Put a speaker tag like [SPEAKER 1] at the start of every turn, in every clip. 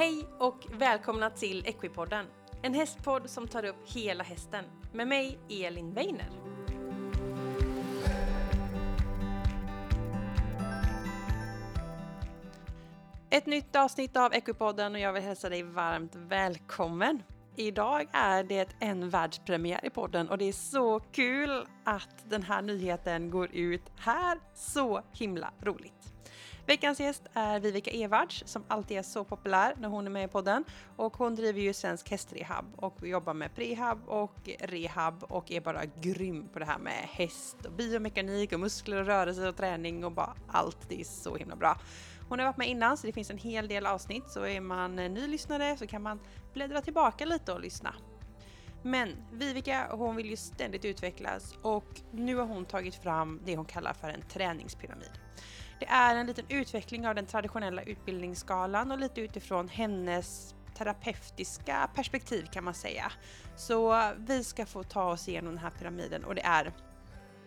[SPEAKER 1] Hej och välkomna till Equipodden. En hästpodd som tar upp hela hästen. Med mig, Elin Weiner. Ett nytt avsnitt av Equipodden och jag vill hälsa dig varmt välkommen. Idag är det en världspremiär i podden och det är så kul att den här nyheten går ut här. Så himla roligt! Veckans gäst är Vivica Evards som alltid är så populär när hon är med i podden. Och hon driver ju Svensk Hästrehab och jobbar med prehab och rehab och är bara grym på det här med häst och biomekanik och muskler och rörelse och träning och bara allt. Det är så himla bra. Hon har varit med innan så det finns en hel del avsnitt så är man ny lyssnare så kan man bläddra tillbaka lite och lyssna. Men Vivica hon vill ju ständigt utvecklas och nu har hon tagit fram det hon kallar för en träningspyramid. Det är en liten utveckling av den traditionella utbildningsskalan och lite utifrån hennes terapeutiska perspektiv kan man säga. Så vi ska få ta oss igenom den här pyramiden och det är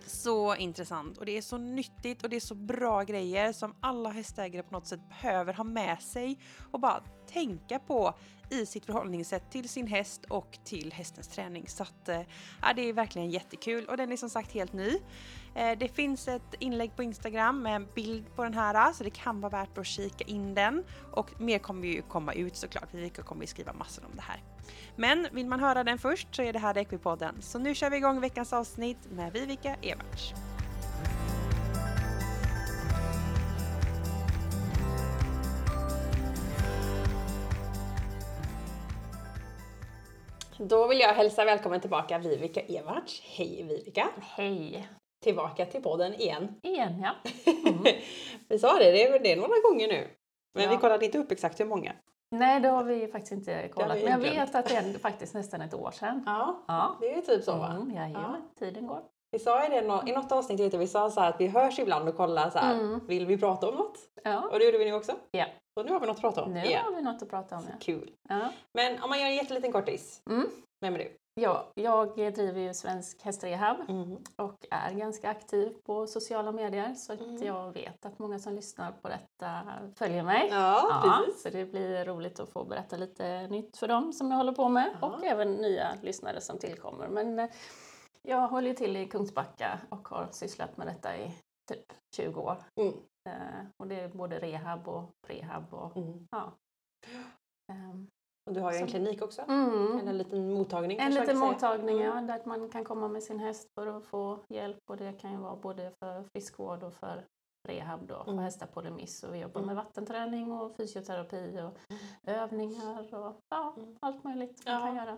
[SPEAKER 1] så intressant och det är så nyttigt och det är så bra grejer som alla hästägare på något sätt behöver ha med sig och bara tänka på i sitt förhållningssätt till sin häst och till hästens träning. Så att, eh, ja, det är verkligen jättekul och den är som sagt helt ny. Eh, det finns ett inlägg på Instagram med en bild på den här så det kan vara värt att kika in den. Och mer kommer ju komma ut såklart, vi kommer ju skriva massor om det här. Men vill man höra den först så är det här Equipodden. Så nu kör vi igång veckans avsnitt med Vivica Everts. Då vill jag hälsa välkommen tillbaka Vivica Everts. Hej Vivica!
[SPEAKER 2] Hej!
[SPEAKER 1] tillbaka till podden igen.
[SPEAKER 2] Igen ja.
[SPEAKER 1] Mm. vi sa det, det är, det är några gånger nu. Men ja. vi kollade inte upp exakt hur många.
[SPEAKER 2] Nej, det har vi faktiskt inte kollat. Men jag vet att det är faktiskt nästan ett år sedan.
[SPEAKER 1] Ja, ja. det är typ så va?
[SPEAKER 2] Mm, ja, tiden går.
[SPEAKER 1] Vi sa i, det, i något avsnitt, vet vi sa så att vi hörs ibland och kollar så här, mm. vill vi prata om något? Ja. Och det gjorde vi nu också.
[SPEAKER 2] Ja.
[SPEAKER 1] Så nu har vi något att prata om.
[SPEAKER 2] Nu
[SPEAKER 1] yeah.
[SPEAKER 2] har vi något att prata om. Ja.
[SPEAKER 1] Kul. Ja. Men om man gör en jätteliten kortis. Mm. Vem är du?
[SPEAKER 2] Ja, jag driver ju Svensk Hästrehab mm. och är ganska aktiv på sociala medier så att mm. jag vet att många som lyssnar på detta följer mig.
[SPEAKER 1] Ja, ja,
[SPEAKER 2] så det blir roligt att få berätta lite nytt för dem som jag håller på med ja. och även nya lyssnare som tillkommer. Men eh, jag håller till i Kungsbacka och har sysslat med detta i typ 20 år. Mm. Eh, och det är både rehab och prehab och mm. ja.
[SPEAKER 1] Och du har ju en klinik också, mm. en liten mottagning.
[SPEAKER 2] En liten mottagning, ja, mm. där man kan komma med sin häst för att få hjälp och det kan ju vara både för friskvård och för rehab då, för mm. hästar på remiss. Och vi jobbar mm. med vattenträning och fysioterapi och mm. övningar och ja, allt möjligt man ja. kan göra.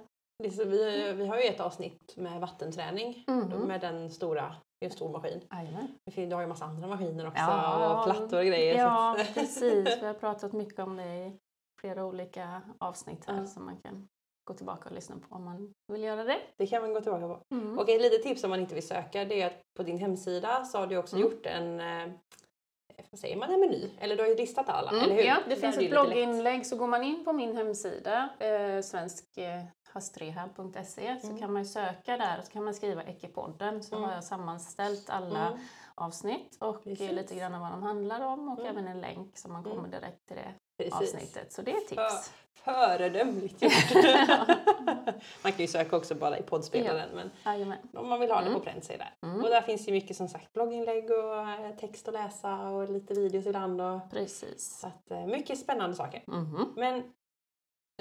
[SPEAKER 1] Så vi, vi har ju ett avsnitt med vattenträning mm. med den stora det är en stor maskin.
[SPEAKER 2] Amen.
[SPEAKER 1] Du har ju massa andra maskiner också ja, och plattor och grejer.
[SPEAKER 2] Ja, precis. Vi har pratat mycket om det i flera olika avsnitt här mm. som man kan gå tillbaka och lyssna på om man vill göra det.
[SPEAKER 1] Det kan man gå tillbaka på. Mm. Och ett litet tips om man inte vill söka det är att på din hemsida så har du också mm. gjort en eh, vad säger man, en meny? Eller du har ju listat alla, mm, eller hur?
[SPEAKER 2] Ja, det finns ett blogginlägg så går man in på min hemsida, eh, svensk eh, hastrehab.se så mm. kan man söka där och så kan man skriva Ekipodden så mm. har jag sammanställt alla mm. avsnitt och Precis. lite grann vad de handlar om och mm. även en länk så man kommer mm. direkt till det Precis. avsnittet. Så det är tips.
[SPEAKER 1] För, föredömligt gjort! man kan ju söka också bara i poddspelaren men
[SPEAKER 2] Jajamän.
[SPEAKER 1] om man vill ha det på pränt så är det mm. Och där finns ju mycket som sagt blogginlägg och eh, text att läsa och lite videos ibland. Och,
[SPEAKER 2] Precis.
[SPEAKER 1] Så att, eh, mycket spännande saker. Mm. Men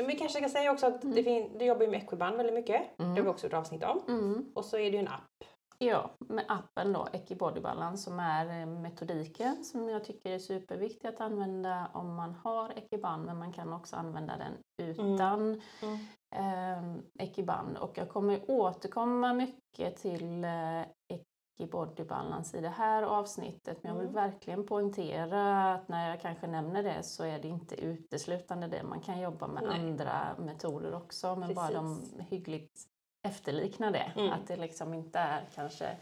[SPEAKER 1] vi kanske ska säga också att mm. det du jobbar ju med Equiband väldigt mycket. Mm. Det har vi också gjort avsnitt om. Mm. Och så är det ju en app.
[SPEAKER 2] Ja, med appen då, Equibody Balance, som är eh, metodiken som jag tycker är superviktig att använda om man har Equiband, men man kan också använda den utan mm. Mm. Eh, Equiband. Och jag kommer återkomma mycket till eh, Equibody Balance i det här avsnittet, men jag vill mm. verkligen poängtera att när jag kanske nämner det så är det inte uteslutande det. Man kan jobba med Nej. andra metoder också, men Precis. bara de hyggligt efterliknar det. Mm. Att det liksom inte är kanske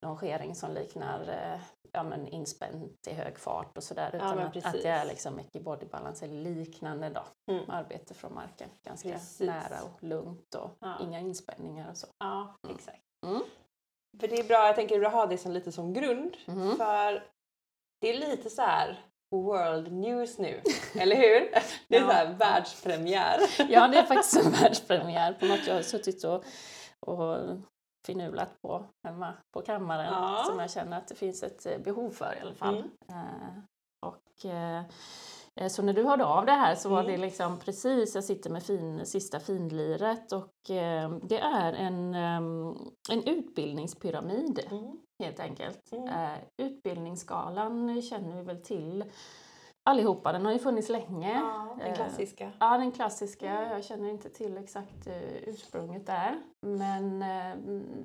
[SPEAKER 2] longering som liknar eh, ja, men inspänt i hög fart och sådär. Utan ja, att, att, det är liksom mycket body balance eller liknande då. Mm. Arbete från marken. Ganska precis. nära och lugnt och ja. inga inspänningar och så.
[SPEAKER 1] Ja, mm. exakt. Mm. För det är bra, jag tänker att ha det som lite som grund. Mm. För det är lite så här world news nu, eller hur? Det är ja. så här världspremiär.
[SPEAKER 2] Ja, det är faktiskt en världspremiär på något jag har suttit och, och finulat på hemma på kammaren ja. som jag känner att det finns ett eh, behov för i alla fall. Mm. Uh, och, uh, så när du hörde av det här så var mm. det liksom precis, jag sitter med fin, sista finliret och uh, det är en, um, en utbildningspyramid mm. helt enkelt. Mm. utbildningsskalan känner vi väl till allihopa. Den har ju funnits länge.
[SPEAKER 1] Ja, den klassiska.
[SPEAKER 2] Ja, den klassiska. Jag känner inte till exakt ursprunget där. Men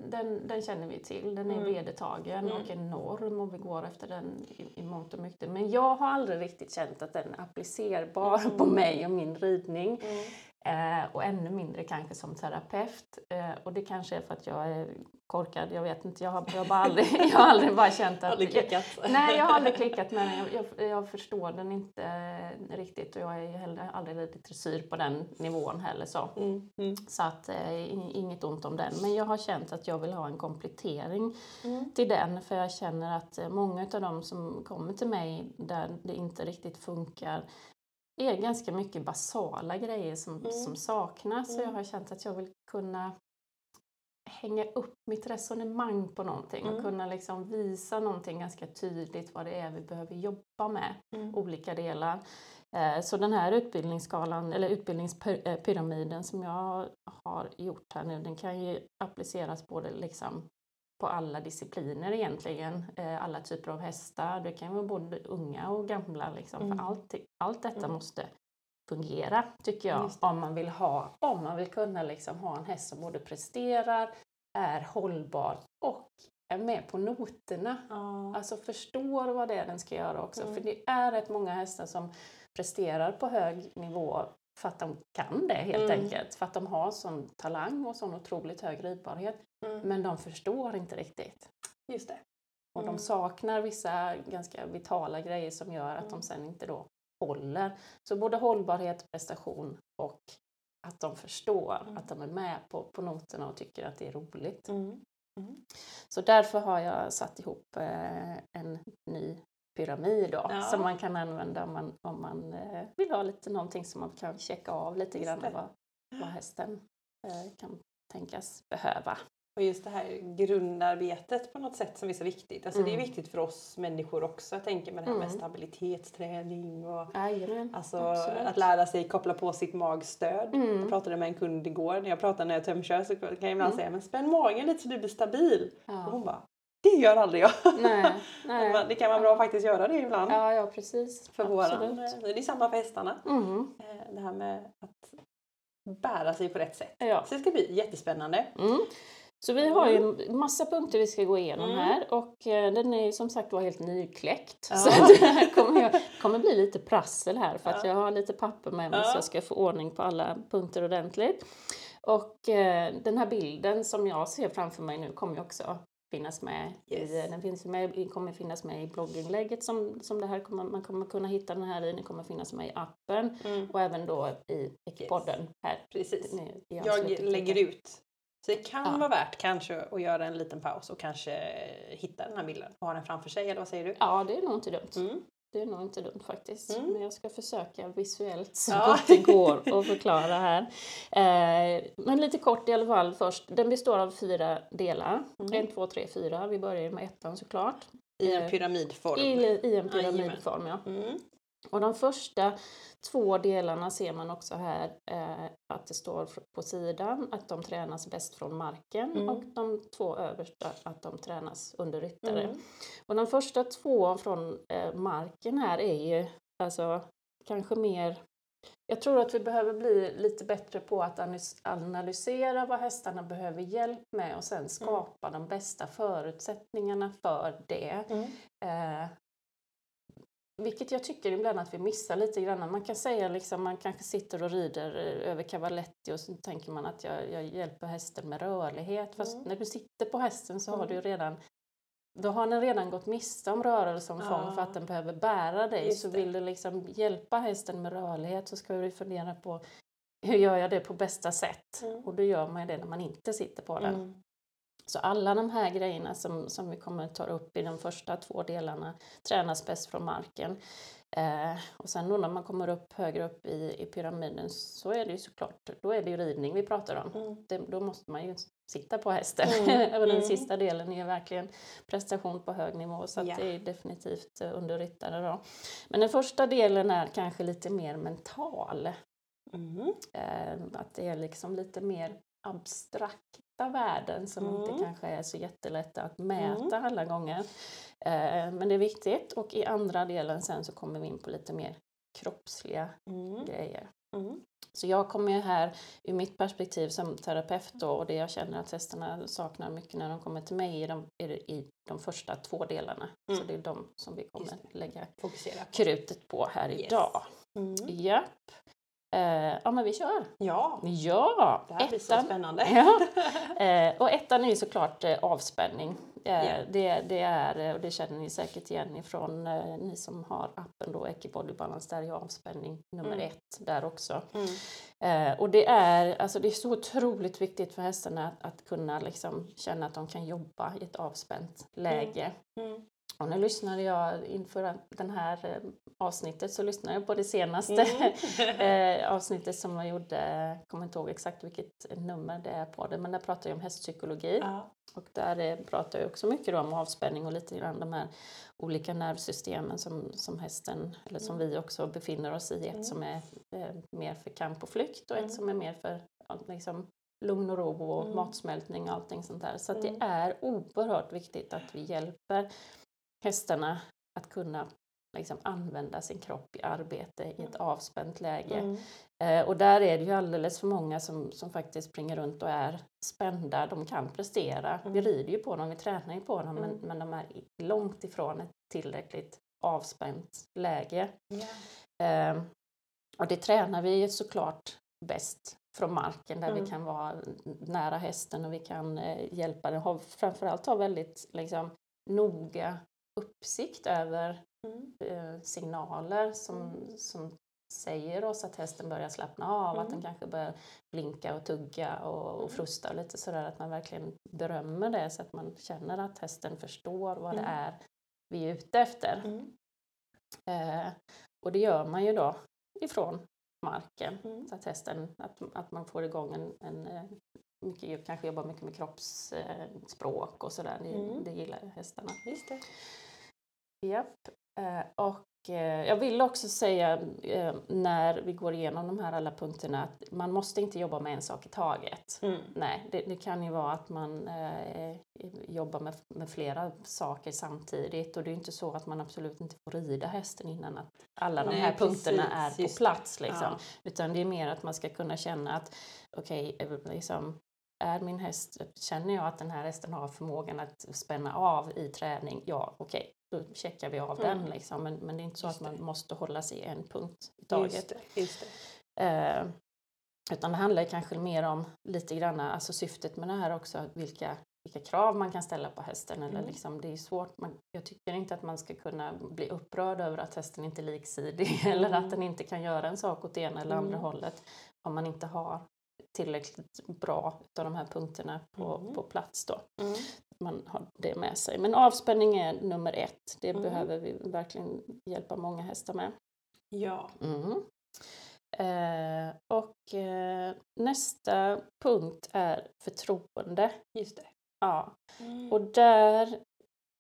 [SPEAKER 2] den, den känner vi till. Den är mm. vedertagen mm. och en norm och vi går efter den i, i mångt och mycket. Men jag har aldrig riktigt känt att den är applicerbar mm. på mig och min ridning. Mm. Eh, och ännu mindre kanske som terapeut. Eh, och det kanske är för att jag är korkad, jag vet inte. Jag har, jag har, bara aldrig, jag har aldrig bara känt att...
[SPEAKER 1] Aldrig klickat?
[SPEAKER 2] nej, jag har aldrig klickat med den. Jag, jag, jag, förstår den inte riktigt och jag har heller aldrig lite dressyr på den nivån heller. Så, mm, mm. så att eh, inget ont om den. Men jag har känt att jag vill ha en komplettering mm. till den för jag känner att eh, många av dem som kommer till mig där det inte riktigt funkar är ganska mycket basala grejer som, mm. som saknas. Mm. Så jag har känt att jag vill kunna hänga upp mitt resonemang på någonting mm. och kunna liksom visa någonting ganska tydligt vad det är vi behöver jobba med, mm. olika delar. Eh, så den här utbildningsskalan, eller utbildningspyramiden som jag har gjort här nu, den kan ju appliceras både liksom på alla discipliner egentligen, eh, alla typer av hästar. Det kan vara både unga och gamla. Liksom. Mm. För allt, allt detta mm. måste fungera, tycker jag, om man vill ha, om man vill kunna liksom ha en häst som både presterar, är hållbar och är med på noterna. Mm. Alltså förstår vad det är den ska göra också. Mm. För det är rätt många hästar som presterar på hög nivå för att de kan det helt mm. enkelt. För att de har sån talang och sån otroligt hög ridbarhet. Mm. Men de förstår inte riktigt.
[SPEAKER 1] Just det.
[SPEAKER 2] Och mm. de saknar vissa ganska vitala grejer som gör att de mm. sen inte då håller. Så både hållbarhet, prestation och att de förstår, mm. att de är med på, på noterna och tycker att det är roligt. Mm. Så därför har jag satt ihop eh, en ny pyramid då, ja. som man kan använda om man, om man eh, vill ha lite någonting som man kan checka av lite grann vad, vad hästen eh, kan tänkas behöva.
[SPEAKER 1] Och just det här grundarbetet på något sätt som är så viktigt. Alltså mm. Det är viktigt för oss människor också. Jag tänker med det här med mm. stabilitetsträning och alltså att lära sig koppla på sitt magstöd. Mm. Jag pratade med en kund igår. När jag pratar när jag tömkör så kan jag ibland mm. säga men spänn magen lite så du blir stabil. Ja. Och hon bara det gör aldrig jag.
[SPEAKER 2] Nej, nej.
[SPEAKER 1] det kan vara bra att faktiskt göra det ibland.
[SPEAKER 2] Ja, ja precis.
[SPEAKER 1] För våran, det är samma för hästarna. Mm. Eh, det här med att bära sig på rätt sätt. Ja. Så det ska bli jättespännande.
[SPEAKER 2] Mm. Så vi har ju en massa punkter vi ska gå igenom mm. här och eh, den är som sagt var helt nykläckt. Ja. Så det här kommer, jag, kommer bli lite prassel här för att jag har lite papper med mig ja. så jag ska få ordning på alla punkter ordentligt. Och eh, den här bilden som jag ser framför mig nu kommer ju också finnas med. Yes. I, den finns med, kommer finnas med i blogginlägget som, som det här kommer, man kommer kunna hitta den här i. Den kommer finnas med i appen mm. och även då i podden yes. här.
[SPEAKER 1] Precis. jag lägger ut så det kan ja. vara värt kanske att göra en liten paus och kanske hitta den här bilden och ha den framför sig, eller vad säger du?
[SPEAKER 2] Ja, det är nog inte dumt. Mm. Det är nog inte dumt faktiskt. Mm. Men jag ska försöka visuellt så ja. gott det går att förklara här. Eh, men lite kort i alla fall först. Den består av fyra delar. Mm. En, två, tre, fyra. Vi börjar med ettan såklart.
[SPEAKER 1] I en eh, pyramidform.
[SPEAKER 2] I, i en pyramidform, ja. Mm. Och de första två delarna ser man också här eh, att det står på sidan att de tränas bäst från marken mm. och de två översta att de tränas under ryttare. Mm. Och de första två från eh, marken här är ju alltså kanske mer jag tror att vi behöver bli lite bättre på att analysera vad hästarna behöver hjälp med och sen mm. skapa mm. de bästa förutsättningarna för det. Mm. Eh, vilket jag tycker ibland att vi missar lite grann. Man kan säga liksom, man kanske sitter och rider eh, över Cavaletti och så tänker man att jag, jag hjälper hästen med rörlighet. Fast mm. när du sitter på hästen så har du mm. redan då har den redan gått miste om rörelseomfång ja. för att den behöver bära dig. så vill du liksom hjälpa hästen med rörlighet så ska du fundera på hur gör jag det på bästa sätt? Mm. Och då gör man det när man inte sitter på den. Mm. Så alla de här grejerna som, som vi kommer att ta upp i de första två delarna tränas bäst från marken. Eh, och sen då när man kommer upp högre upp i, i pyramiden så är det ju såklart, då är det ju ridning vi pratar om.
[SPEAKER 1] Mm.
[SPEAKER 2] Det, då måste man ju sitta på hästen.
[SPEAKER 1] Mm,
[SPEAKER 2] och den
[SPEAKER 1] mm.
[SPEAKER 2] sista delen är verkligen prestation på hög nivå så
[SPEAKER 1] Ja.
[SPEAKER 2] det är definitivt eh, under ryttare då. Men den första delen är kanske lite mer mental.
[SPEAKER 1] Mm.
[SPEAKER 2] Eh, att det är liksom lite mer abstrakta värden som
[SPEAKER 1] Mm.
[SPEAKER 2] inte kanske är så jättelätta att mäta alla gånger. Eh, men det är viktigt och i andra delen sen så kommer vi in på lite mer kroppsliga
[SPEAKER 1] Mm.
[SPEAKER 2] grejer.
[SPEAKER 1] Mm.
[SPEAKER 2] Så jag kommer ju här ur mitt perspektiv som terapeut då, och det jag känner att hästarna saknar mycket när de kommer till mig är de, är i de första två delarna. Så
[SPEAKER 1] Mm.
[SPEAKER 2] det är de som vi kommer lägga
[SPEAKER 1] Fokusera
[SPEAKER 2] krutet på här
[SPEAKER 1] Yes.
[SPEAKER 2] idag.
[SPEAKER 1] Mm.
[SPEAKER 2] Japp. Eh, ja men vi kör!
[SPEAKER 1] Ja,
[SPEAKER 2] Ja!
[SPEAKER 1] det här blir så
[SPEAKER 2] ettan.
[SPEAKER 1] spännande.
[SPEAKER 2] Ja. Eh, och ettan är ju såklart eh, avspänning.
[SPEAKER 1] Ja.
[SPEAKER 2] det, det är, eh, och det känner ni säkert igen ifrån eh, ni som har appen då, Ecibody Balance, där är avspänning nummer
[SPEAKER 1] Mm.
[SPEAKER 2] ett där också.
[SPEAKER 1] Mm.
[SPEAKER 2] Eh, och det är, alltså det är så otroligt viktigt för hästarna att, att kunna liksom känna att de kan jobba i ett avspänt läge.
[SPEAKER 1] Mm.
[SPEAKER 2] Nu lyssnade jag inför den här eh, avsnittet så lyssnade jag på det senaste
[SPEAKER 1] Mm.
[SPEAKER 2] eh, avsnittet som jag gjorde, jag kommer inte ihåg exakt vilket nummer det är på det, men där pratar jag om hästpsykologi.
[SPEAKER 1] Ja.
[SPEAKER 2] Och där eh, pratar jag också mycket om avspänning och lite grann de här olika nervsystemen som, som hästen, eller som vi också befinner oss i. Ett
[SPEAKER 1] Mm.
[SPEAKER 2] som är eh, mer för kamp och flykt och
[SPEAKER 1] Mm.
[SPEAKER 2] ett som är mer för liksom, lugn och ro och
[SPEAKER 1] Mm.
[SPEAKER 2] matsmältning och allting sånt där. Så att
[SPEAKER 1] Mm.
[SPEAKER 2] det är oerhört viktigt att vi hjälper hästarna att kunna liksom, använda sin kropp i arbete i ett avspänt läge.
[SPEAKER 1] Mm.
[SPEAKER 2] Eh, och där är det ju alldeles för många som, som faktiskt springer runt och är spända. De kan prestera. Vi
[SPEAKER 1] Mm.
[SPEAKER 2] rider ju på dem, vi tränar ju på dem, men,
[SPEAKER 1] Mm.
[SPEAKER 2] men de är långt ifrån ett tillräckligt avspänt läge.
[SPEAKER 1] Ja.
[SPEAKER 2] Eh, och det tränar vi ju såklart bäst från marken där
[SPEAKER 1] Mm.
[SPEAKER 2] vi kan vara nära hästen och vi kan eh, hjälpa den. Ha, framförallt ha väldigt liksom, noga uppsikt över
[SPEAKER 1] Mm.
[SPEAKER 2] eh, signaler som,
[SPEAKER 1] Mm.
[SPEAKER 2] som säger oss att hästen börjar slappna av, att den
[SPEAKER 1] Mm.
[SPEAKER 2] kanske börjar blinka och tugga och, och
[SPEAKER 1] Mm.
[SPEAKER 2] frusta och lite sådär, att man verkligen berömmer det så att man känner att hästen förstår vad det
[SPEAKER 1] Mm.
[SPEAKER 2] är vi är ute efter.
[SPEAKER 1] Mm.
[SPEAKER 2] Eh, och det gör man ju då ifrån marken.
[SPEAKER 1] Mm.
[SPEAKER 2] Så att hästen, att, att man får igång en, en eh, mycket, kanske jobbar mycket med kroppsspråk och sådär. Det,
[SPEAKER 1] Mm.
[SPEAKER 2] det gillar hästarna.
[SPEAKER 1] Just det.
[SPEAKER 2] Japp. Eh, och eh, jag vill också säga eh, när vi går igenom de här alla punkterna att man måste inte jobba med en sak i taget.
[SPEAKER 1] Mm.
[SPEAKER 2] Nej, det, det kan ju vara att man eh, jobbar med, med flera saker samtidigt och det är inte så att man absolut inte får rida hästen innan att alla de
[SPEAKER 1] Nej,
[SPEAKER 2] här punkterna
[SPEAKER 1] precis,
[SPEAKER 2] är på plats. Liksom.
[SPEAKER 1] Ja.
[SPEAKER 2] Utan det är mer att man ska kunna känna att okej, eh, liksom, är min häst, känner jag att den här hästen har förmågan att spänna av i träning, ja okej, då checkar vi av
[SPEAKER 1] Mm.
[SPEAKER 2] den. Liksom. Men, men det är inte så
[SPEAKER 1] Just
[SPEAKER 2] att man
[SPEAKER 1] det.
[SPEAKER 2] måste hålla sig i en punkt i taget.
[SPEAKER 1] Just det. Just det.
[SPEAKER 2] Eh, utan det handlar kanske mer om lite grann, alltså syftet med det här också, vilka, vilka krav man kan ställa på hästen. Eller
[SPEAKER 1] Mm.
[SPEAKER 2] liksom, det är svårt, man, jag tycker inte att man ska kunna bli upprörd över att hästen inte är liksidig eller
[SPEAKER 1] Mm.
[SPEAKER 2] att den inte kan göra en sak åt ena eller andra
[SPEAKER 1] Mm.
[SPEAKER 2] hållet om man inte har tillräckligt bra av de här punkterna på,
[SPEAKER 1] Mm.
[SPEAKER 2] på plats. Då. Man har det med sig. Men avspänning är nummer ett. Det
[SPEAKER 1] Mm.
[SPEAKER 2] behöver vi verkligen hjälpa många hästar med.
[SPEAKER 1] Ja.
[SPEAKER 2] Mm. Eh, och eh, nästa punkt är förtroende.
[SPEAKER 1] Just det.
[SPEAKER 2] Ja.
[SPEAKER 1] Mm.
[SPEAKER 2] Och där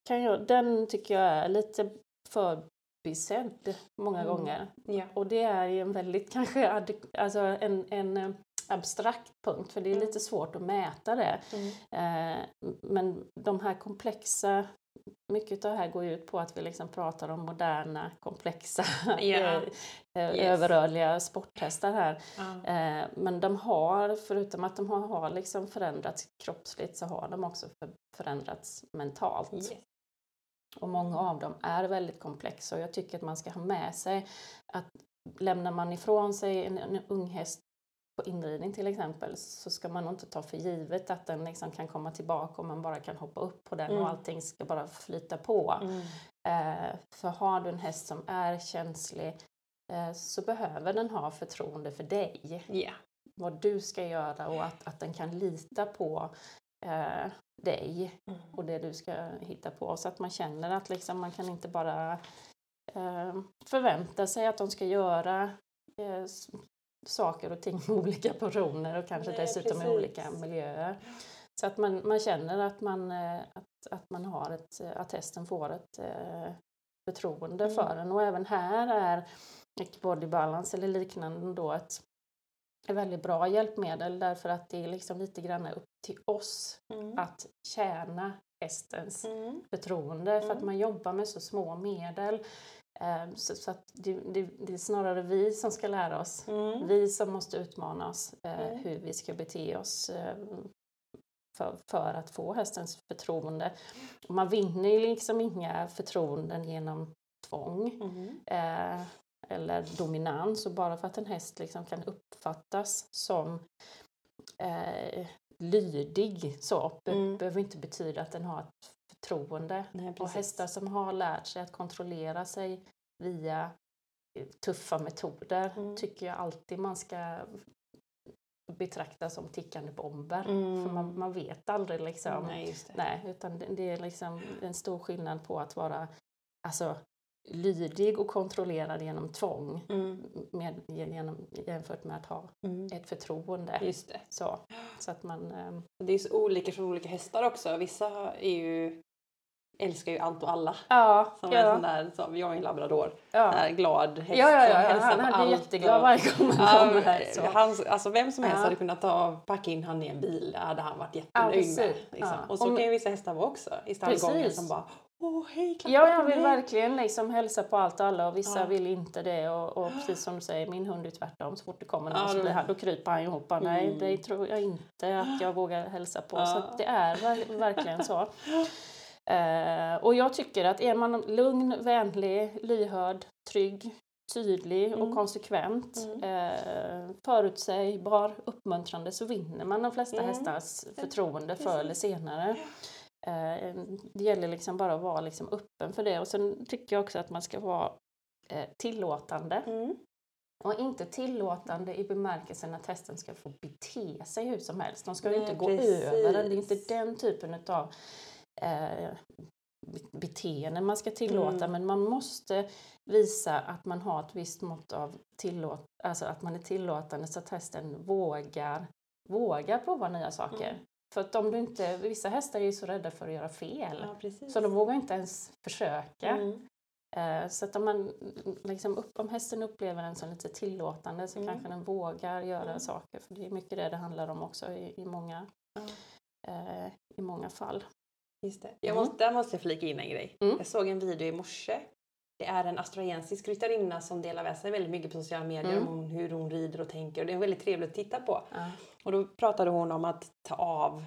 [SPEAKER 2] kan jag, den tycker jag är lite förbisedd många
[SPEAKER 1] Mm.
[SPEAKER 2] gånger.
[SPEAKER 1] Ja.
[SPEAKER 2] Och det är ju en väldigt kanske alltså en, en eh, abstrakt punkt för det är
[SPEAKER 1] Mm.
[SPEAKER 2] lite svårt att mäta det.
[SPEAKER 1] Mm.
[SPEAKER 2] Eh, men de här komplexa, mycket av det här går ju ut på att vi liksom pratar om moderna, komplexa,
[SPEAKER 1] Ja.
[SPEAKER 2] eh,
[SPEAKER 1] Yes.
[SPEAKER 2] överrörliga sporthästar här. Eh, men de har, förutom att de har, liksom förändrats kroppsligt, så har de också för, förändrats mentalt.
[SPEAKER 1] Yes.
[SPEAKER 2] Och många av dem är väldigt komplexa och jag tycker att man ska ha med sig att lämnar man ifrån sig en, en ung häst på inridning till exempel så ska man nog inte ta för givet att den liksom kan komma tillbaka och man bara kan hoppa upp på den
[SPEAKER 1] Mm.
[SPEAKER 2] och allting ska bara flyta på.
[SPEAKER 1] Mm.
[SPEAKER 2] Eh, för har du en häst som är känslig eh, så behöver den ha förtroende för dig.
[SPEAKER 1] Ja.
[SPEAKER 2] Vad du ska göra och att, att den kan lita på eh, dig
[SPEAKER 1] Mm.
[SPEAKER 2] och det du ska hitta på. Så att man känner att liksom, man kan inte bara eh, förväntar sig att de ska göra eh, saker och ting med olika personer och kanske
[SPEAKER 1] Nej,
[SPEAKER 2] dessutom
[SPEAKER 1] precis.
[SPEAKER 2] i olika miljöer. Så att man, man känner att man, eh, att, att man har ett, att hästen får ett eh, förtroende
[SPEAKER 1] Mm.
[SPEAKER 2] för en. Och även här är body balance eller liknande då ett, ett väldigt bra hjälpmedel därför att det är liksom lite grann upp till oss
[SPEAKER 1] Mm.
[SPEAKER 2] att tjäna hästens
[SPEAKER 1] Mm.
[SPEAKER 2] förtroende för att
[SPEAKER 1] Mm.
[SPEAKER 2] man jobbar med så små medel. Eh, Så, så det, det, det är snarare vi som ska lära oss,
[SPEAKER 1] Mm.
[SPEAKER 2] vi som måste utmana oss eh,
[SPEAKER 1] Mm.
[SPEAKER 2] hur vi ska bete oss eh, för, för att få hästens förtroende. Och man vinner ju liksom inga förtroenden genom tvång
[SPEAKER 1] Mm.
[SPEAKER 2] eh, eller dominans och bara för att en häst liksom kan uppfattas som eh, lydig så
[SPEAKER 1] Mm.
[SPEAKER 2] behöver inte betyda att den har ett förtroende.
[SPEAKER 1] Nej,
[SPEAKER 2] Och hästar som har lärt sig att kontrollera sig via eh, tuffa metoder
[SPEAKER 1] Mm.
[SPEAKER 2] tycker jag alltid man ska betrakta som tickande bomber.
[SPEAKER 1] Mm.
[SPEAKER 2] För man, man vet aldrig liksom.
[SPEAKER 1] Nej, det.
[SPEAKER 2] Nej, utan det, det är liksom en stor skillnad på att vara alltså, lydig och kontrollerad genom tvång
[SPEAKER 1] Mm.
[SPEAKER 2] med, genom, jämfört med att ha
[SPEAKER 1] Mm.
[SPEAKER 2] ett förtroende.
[SPEAKER 1] Just det.
[SPEAKER 2] Så, så att man... ehm,
[SPEAKER 1] Det är så olika för olika hästar också. Vissa är ju, älskar ju allt och alla.
[SPEAKER 2] Ja,
[SPEAKER 1] Som en sån
[SPEAKER 2] ja,
[SPEAKER 1] där, som, jag är en labrador,
[SPEAKER 2] ja.
[SPEAKER 1] en glad häst
[SPEAKER 2] Ja, ja, ja,
[SPEAKER 1] hälsar
[SPEAKER 2] han hade
[SPEAKER 1] allt
[SPEAKER 2] jätteglad varje gång
[SPEAKER 1] Ja,
[SPEAKER 2] kommer här. Så.
[SPEAKER 1] han, alltså vem som helst
[SPEAKER 2] Ja.
[SPEAKER 1] hade kunnat ta, packa in han i en bil, det hade han varit
[SPEAKER 2] Ja,
[SPEAKER 1] jättenöjd med. Liksom.
[SPEAKER 2] Ja.
[SPEAKER 1] Och så
[SPEAKER 2] Om-
[SPEAKER 1] kan ju vissa hästar vara också i stallgången som bara Åh hej,
[SPEAKER 2] Ja, jag vill
[SPEAKER 1] mig."
[SPEAKER 2] verkligen liksom hälsa på allt och alla och vissa
[SPEAKER 1] Ja.
[SPEAKER 2] vill inte det. Och, och precis som du säger, min hund är tvärtom. Så fort det kommer någon
[SPEAKER 1] Ja,
[SPEAKER 2] så blir han, då kryper han ihop. Bara, Nej,
[SPEAKER 1] Mm.
[SPEAKER 2] det tror jag inte att jag vågar hälsa på. Så
[SPEAKER 1] Ja.
[SPEAKER 2] det är ver- verkligen så. Eh, och jag tycker att är man lugn, vänlig, lyhörd, trygg, tydlig och
[SPEAKER 1] Mm.
[SPEAKER 2] konsekvent, eh, förutsägbar, uppmuntrande så vinner man de flesta
[SPEAKER 1] Mm.
[SPEAKER 2] hästars förtroende förr eller senare. Eh, det gäller liksom bara att vara liksom öppen för det. Och sen tycker jag också att man ska vara eh, tillåtande.
[SPEAKER 1] Mm.
[SPEAKER 2] Och inte tillåtande i bemärkelsen att hästen ska få bete sig hur som helst. De ska
[SPEAKER 1] Nej,
[SPEAKER 2] inte gå
[SPEAKER 1] precis.
[SPEAKER 2] över den. Det är inte den typen av eh, be- beteende man ska tillåta.
[SPEAKER 1] Mm.
[SPEAKER 2] Men man måste visa att man har ett visst mått av tillåt, alltså att man är tillåtande så att hästen vågar, vågar prova nya saker.
[SPEAKER 1] Mm.
[SPEAKER 2] För att om du inte, vissa hästar är ju så rädda för att göra fel.
[SPEAKER 1] Ja.
[SPEAKER 2] Så de vågar inte ens försöka.
[SPEAKER 1] Mm.
[SPEAKER 2] Eh, Så att om, man, liksom upp, om hästen upplever den som lite tillåtande så
[SPEAKER 1] Mm.
[SPEAKER 2] kanske den vågar göra
[SPEAKER 1] Mm.
[SPEAKER 2] saker. För det är mycket det det handlar om också i, i, många,
[SPEAKER 1] Ja.
[SPEAKER 2] eh, i många fall.
[SPEAKER 1] Just det. Jag
[SPEAKER 2] Mm.
[SPEAKER 1] måste, där måste jag flika in en grej.
[SPEAKER 2] Mm.
[SPEAKER 1] Jag såg en video i morse. Det är en australiensisk ryttarinna som delar med sig väldigt mycket på sociala medier
[SPEAKER 2] Mm.
[SPEAKER 1] om hur hon rider och tänker. Och det är väldigt trevligt att titta på.
[SPEAKER 2] Ja.
[SPEAKER 1] Och då pratade hon om att ta av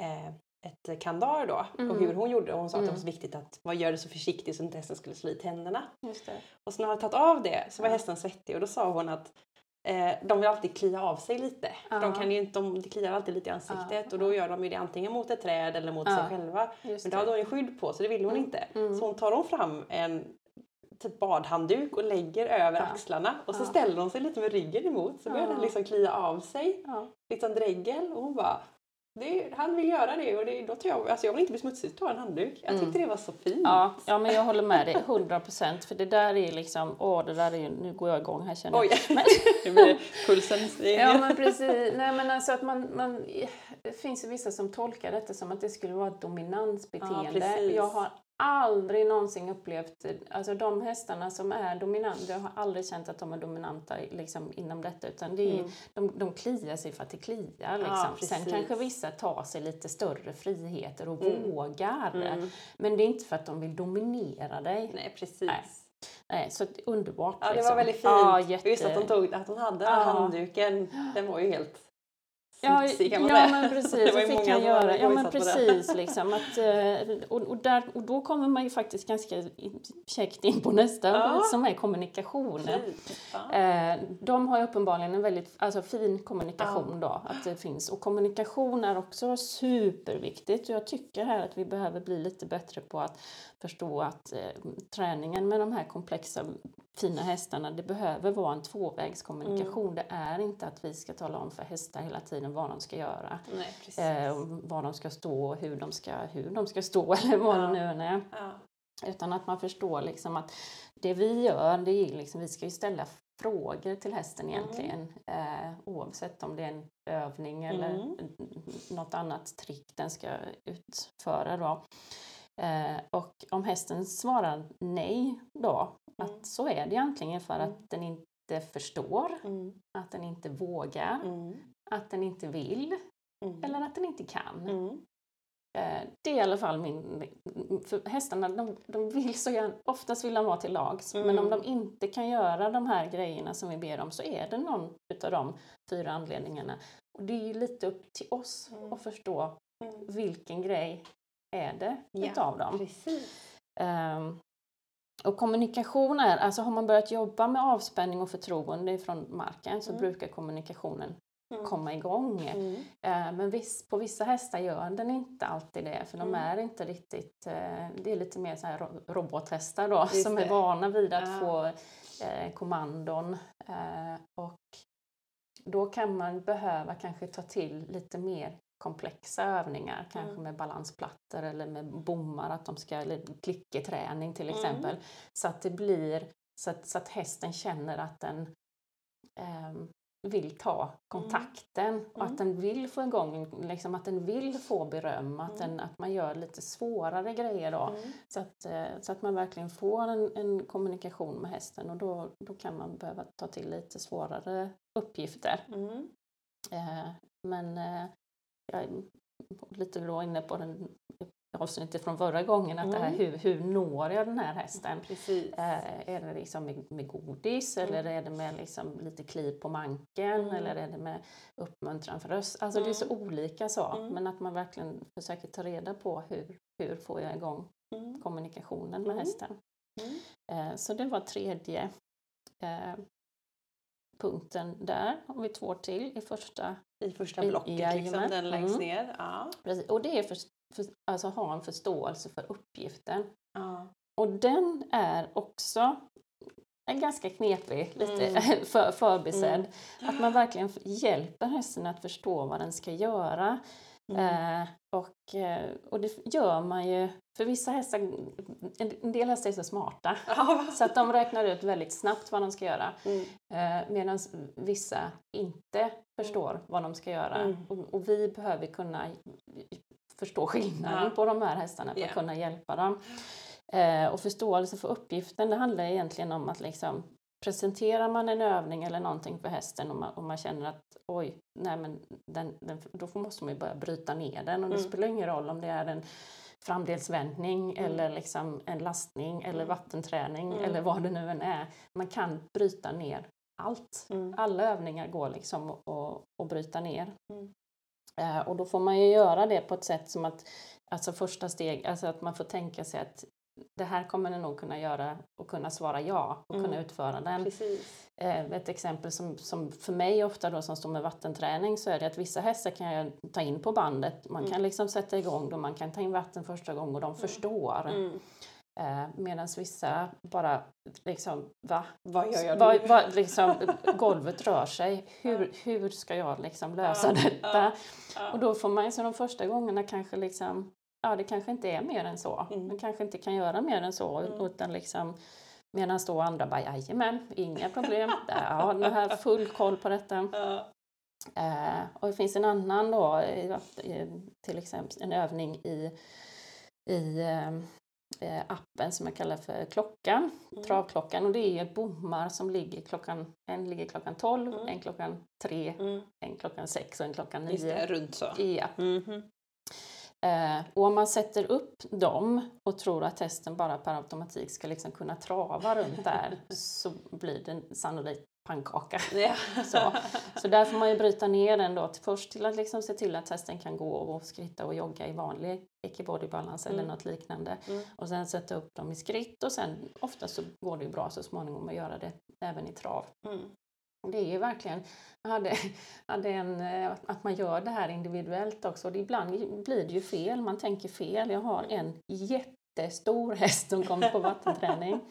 [SPEAKER 1] eh, ett kandar då och
[SPEAKER 2] Mm.
[SPEAKER 1] hur hon gjorde. Och hon sa att det
[SPEAKER 2] Mm.
[SPEAKER 1] var så viktigt att man gör det så försiktigt så inte hästen skulle slå i tänderna. Och så när hon hade tagit av det så var hästen svettig och då sa hon att eh, de vill alltid klia av sig lite. För De,
[SPEAKER 2] Ja.
[SPEAKER 1] kan ju inte, de kliar alltid lite i ansiktet
[SPEAKER 2] Ja.
[SPEAKER 1] och då gör de ju det antingen mot ett träd eller mot
[SPEAKER 2] Ja.
[SPEAKER 1] sig själva.
[SPEAKER 2] Just
[SPEAKER 1] Men då hade hon ju skydd på så det ville hon
[SPEAKER 2] Mm.
[SPEAKER 1] inte.
[SPEAKER 2] Mm.
[SPEAKER 1] Så hon tar hon fram en typ badhandduk och lägger över
[SPEAKER 2] Ja.
[SPEAKER 1] axlarna och så
[SPEAKER 2] Ja.
[SPEAKER 1] ställer hon sig lite med ryggen emot så börjar
[SPEAKER 2] Ja.
[SPEAKER 1] den liksom klia av sig.
[SPEAKER 2] Ja.
[SPEAKER 1] Liksom dregel och hon bara det, han vill göra det och det, då tar jag, alltså jag vill inte bli smutsig, ta en handduk. Jag
[SPEAKER 2] Mm.
[SPEAKER 1] tyckte det var så fint.
[SPEAKER 2] Ja, ja, men jag håller med dig 100 procent. För det där är liksom, åh, det där är ju, nu går jag igång här känner jag.
[SPEAKER 1] Oj, nu blir pulsen.
[SPEAKER 2] Ja men precis. Nej men alltså att man, man, det finns ju vissa som tolkar detta som att det skulle vara ett dominansbeteende.
[SPEAKER 1] precis.
[SPEAKER 2] jag har aldrig någonsin upplevt, alltså de hästarna som är dominanta, jag har aldrig känt att de är dominanta liksom, inom detta utan det är,
[SPEAKER 1] Mm.
[SPEAKER 2] de, de kliar sig för att det kliar. Liksom. Sen
[SPEAKER 1] precis.
[SPEAKER 2] kanske vissa tar sig lite större friheter och
[SPEAKER 1] Mm.
[SPEAKER 2] vågar.
[SPEAKER 1] Mm.
[SPEAKER 2] Men det är inte för att de vill dominera dig.
[SPEAKER 1] Nej precis.
[SPEAKER 2] Nej. Nej, så underbart.
[SPEAKER 1] Ja, det
[SPEAKER 2] liksom.
[SPEAKER 1] var väldigt fint.
[SPEAKER 2] Ja,
[SPEAKER 1] Och Just att
[SPEAKER 2] jätte...
[SPEAKER 1] tog, att hon hade
[SPEAKER 2] Ja.
[SPEAKER 1] handduken, den var ju helt
[SPEAKER 2] Ja, ja men precis,
[SPEAKER 1] Det
[SPEAKER 2] fick han göra. Ja men precis, liksom, att, eh, och, och, där, och då kommer man ju faktiskt ganska käckt in på nästa
[SPEAKER 1] Ja.
[SPEAKER 2] som är kommunikationen.
[SPEAKER 1] Ja.
[SPEAKER 2] Eh, de har uppenbarligen en väldigt alltså, fin kommunikation då, att det finns. Och kommunikation är också superviktigt och jag tycker här att vi behöver bli lite bättre på att förstå att eh, träningen med de här komplexa fina hästarna, det behöver vara en tvåvägskommunikation.
[SPEAKER 1] Mm.
[SPEAKER 2] Det är inte att vi ska tala om för hästar hela tiden vad de ska göra.
[SPEAKER 1] Nej.
[SPEAKER 2] Eh, var de ska stå och hur de ska, hur de ska stå eller vad
[SPEAKER 1] Ja.
[SPEAKER 2] det nu än är.
[SPEAKER 1] ja.
[SPEAKER 2] Utan att man förstår liksom att det vi gör, det är liksom, vi ska ju ställa frågor till hästen egentligen. Eh, oavsett om det är en övning eller
[SPEAKER 1] Mm.
[SPEAKER 2] något annat trick den ska utföra då. Eh, och om hästen svarar nej då,
[SPEAKER 1] Mm.
[SPEAKER 2] att så är det antingen för
[SPEAKER 1] Mm.
[SPEAKER 2] att den inte förstår,
[SPEAKER 1] Mm.
[SPEAKER 2] att den inte vågar,
[SPEAKER 1] Mm.
[SPEAKER 2] att den inte vill
[SPEAKER 1] Mm.
[SPEAKER 2] eller att den inte kan.
[SPEAKER 1] Mm.
[SPEAKER 2] Eh, det är i alla fall min... För hästarna, de, de vill så gärna, oftast vill de vara till lags, men
[SPEAKER 1] Mm.
[SPEAKER 2] om de inte kan göra de här grejerna som vi ber om så är det någon utav de fyra anledningarna. Och det är ju lite upp till oss
[SPEAKER 1] Mm.
[SPEAKER 2] att förstå
[SPEAKER 1] Mm.
[SPEAKER 2] vilken grej är det
[SPEAKER 1] Ja,
[SPEAKER 2] utav dem.
[SPEAKER 1] Precis.
[SPEAKER 2] Ehm, och kommunikation är, alltså har man börjat jobba med avspänning och förtroende från marken så
[SPEAKER 1] Mm.
[SPEAKER 2] brukar kommunikationen
[SPEAKER 1] Mm.
[SPEAKER 2] komma igång.
[SPEAKER 1] Mm.
[SPEAKER 2] Eh, Men viss, på vissa hästar gör den inte alltid det för de
[SPEAKER 1] Mm.
[SPEAKER 2] är inte riktigt, eh, det är lite mer så här ro- robothästar då
[SPEAKER 1] Just
[SPEAKER 2] som
[SPEAKER 1] det.
[SPEAKER 2] är vana vid att
[SPEAKER 1] Ja.
[SPEAKER 2] få eh, kommandon. Och då kan man behöva kanske ta till lite mer komplexa övningar, kanske
[SPEAKER 1] Mm.
[SPEAKER 2] med balansplattor eller med bommar, att de ska, eller klicketräning till
[SPEAKER 1] Mm.
[SPEAKER 2] exempel. Så att det blir, så att, så att hästen känner att den ehm, vill ta kontakten och
[SPEAKER 1] Mm.
[SPEAKER 2] att den vill få igång, liksom att den vill få beröm, att,
[SPEAKER 1] Mm.
[SPEAKER 2] den, att man gör lite svårare grejer då.
[SPEAKER 1] Mm.
[SPEAKER 2] Så, att, eh, så att man verkligen får en, en kommunikation med hästen och då, då kan man behöva ta till lite svårare uppgifter.
[SPEAKER 1] Mm.
[SPEAKER 2] Eh, men eh, jag är lite då inne på den avsnittet från förra gången, att det här,
[SPEAKER 1] Mm.
[SPEAKER 2] hur, hur når jag den här hästen? Eh, är det liksom med, med godis eller är det med liksom lite kliv på manken
[SPEAKER 1] Mm.
[SPEAKER 2] eller är det med uppmuntran för röst? Alltså det är så olika så,
[SPEAKER 1] Mm.
[SPEAKER 2] men att man verkligen försöker ta reda på hur, hur får jag igång
[SPEAKER 1] Mm.
[SPEAKER 2] kommunikationen med
[SPEAKER 1] Mm.
[SPEAKER 2] hästen.
[SPEAKER 1] Mm.
[SPEAKER 2] Eh, så det var tredje eh, punkten där. Har vi två till i första.
[SPEAKER 1] I första blocket,
[SPEAKER 2] jajamän.
[SPEAKER 1] liksom, den längst
[SPEAKER 2] Mm.
[SPEAKER 1] ner. Ja.
[SPEAKER 2] Precis. Och det är för, för, alltså ha en förståelse för uppgiften.
[SPEAKER 1] Ja.
[SPEAKER 2] Och den är också en ganska knepig, lite
[SPEAKER 1] Mm.
[SPEAKER 2] för, förbisedd.
[SPEAKER 1] Mm.
[SPEAKER 2] Att man verkligen hjälper hästen att förstå vad den ska göra.
[SPEAKER 1] Mm.
[SPEAKER 2] Eh, och, eh, och det gör man ju, för vissa hästar, en del hästar är så smarta så att de räknar ut väldigt snabbt vad de ska göra.
[SPEAKER 1] Mm.
[SPEAKER 2] Eh, Medan vissa inte förstår vad de ska göra.
[SPEAKER 1] Mm.
[SPEAKER 2] Och, och vi behöver kunna förstå skillnaden
[SPEAKER 1] Ja.
[SPEAKER 2] på de här hästarna för
[SPEAKER 1] Ja.
[SPEAKER 2] att kunna hjälpa dem. Eh, och förståelse för uppgiften, det handlar egentligen om att liksom presenterar man en övning eller någonting för hästen och man, och man känner att oj, nej men den, den, då måste man ju börja bryta ner den och det
[SPEAKER 1] Mm.
[SPEAKER 2] spelar ingen roll om det är en framdelsvändning
[SPEAKER 1] Mm.
[SPEAKER 2] eller liksom en lastning eller
[SPEAKER 1] Mm.
[SPEAKER 2] vattenträning
[SPEAKER 1] Mm.
[SPEAKER 2] eller vad det nu än är. Man kan bryta ner allt.
[SPEAKER 1] Mm.
[SPEAKER 2] Alla övningar går liksom att bryta ner.
[SPEAKER 1] Mm.
[SPEAKER 2] Eh, och då får man ju göra det på ett sätt som att, alltså första steg, alltså att man får tänka sig att det här kommer den nog kunna göra och kunna svara ja och
[SPEAKER 1] Mm.
[SPEAKER 2] kunna utföra den.
[SPEAKER 1] Precis.
[SPEAKER 2] Eh, ett exempel som, som för mig ofta då som står med vattenträning så är det att vissa hästar kan jag ta in på bandet. Man
[SPEAKER 1] Mm.
[SPEAKER 2] kan liksom sätta igång dem, man kan ta in vatten första gången och de förstår.
[SPEAKER 1] Mm.
[SPEAKER 2] Eh, Medan vissa bara liksom, va?
[SPEAKER 1] Vad gör jag nu?
[SPEAKER 2] vad- liksom, golvet rör sig. Hur, hur ska jag liksom lösa detta? Och då får man ju så de första gångerna kanske liksom, ja det kanske inte är mer än så.
[SPEAKER 1] Mm.
[SPEAKER 2] Man kanske inte kan göra mer än så.
[SPEAKER 1] Mm.
[SPEAKER 2] Utan liksom, medan då andra bara, jajamän, inga problem. Ja, nu har jag full koll på detta.
[SPEAKER 1] Ja.
[SPEAKER 2] Eh, och det finns en annan då, till exempel en övning i, i eh, eh, appen som jag kallar för klockan,
[SPEAKER 1] Mm.
[SPEAKER 2] travklockan. Och det är bommar som ligger klockan, en ligger klockan 12,
[SPEAKER 1] Mm.
[SPEAKER 2] en klockan 3,
[SPEAKER 1] Mm.
[SPEAKER 2] en klockan 6 och en klockan
[SPEAKER 1] Just
[SPEAKER 2] 9.
[SPEAKER 1] det, runt så.
[SPEAKER 2] Ja.
[SPEAKER 1] Mhm.
[SPEAKER 2] Eh, och om man sätter upp dem och tror att hästen bara per automatik ska liksom kunna trava runt där så blir det sannolikt pannkaka.
[SPEAKER 1] Ja.
[SPEAKER 2] Så. Så där får man ju bryta ner den då till, först till att liksom se till att hästen kan gå och skritta och jogga i vanlig equibodybalans eller
[SPEAKER 1] Mm.
[SPEAKER 2] något liknande.
[SPEAKER 1] Mm.
[SPEAKER 2] Och sen sätta upp dem i skritt och sen ofta så går det ju bra så småningom att göra det även i trav.
[SPEAKER 1] Mm.
[SPEAKER 2] Och Det är ju verkligen, hade, hade en, eh, att man gör det här individuellt också. Och det, ibland blir det ju fel, man tänker fel. Jag har en jättestor häst som kommer på vattenträning.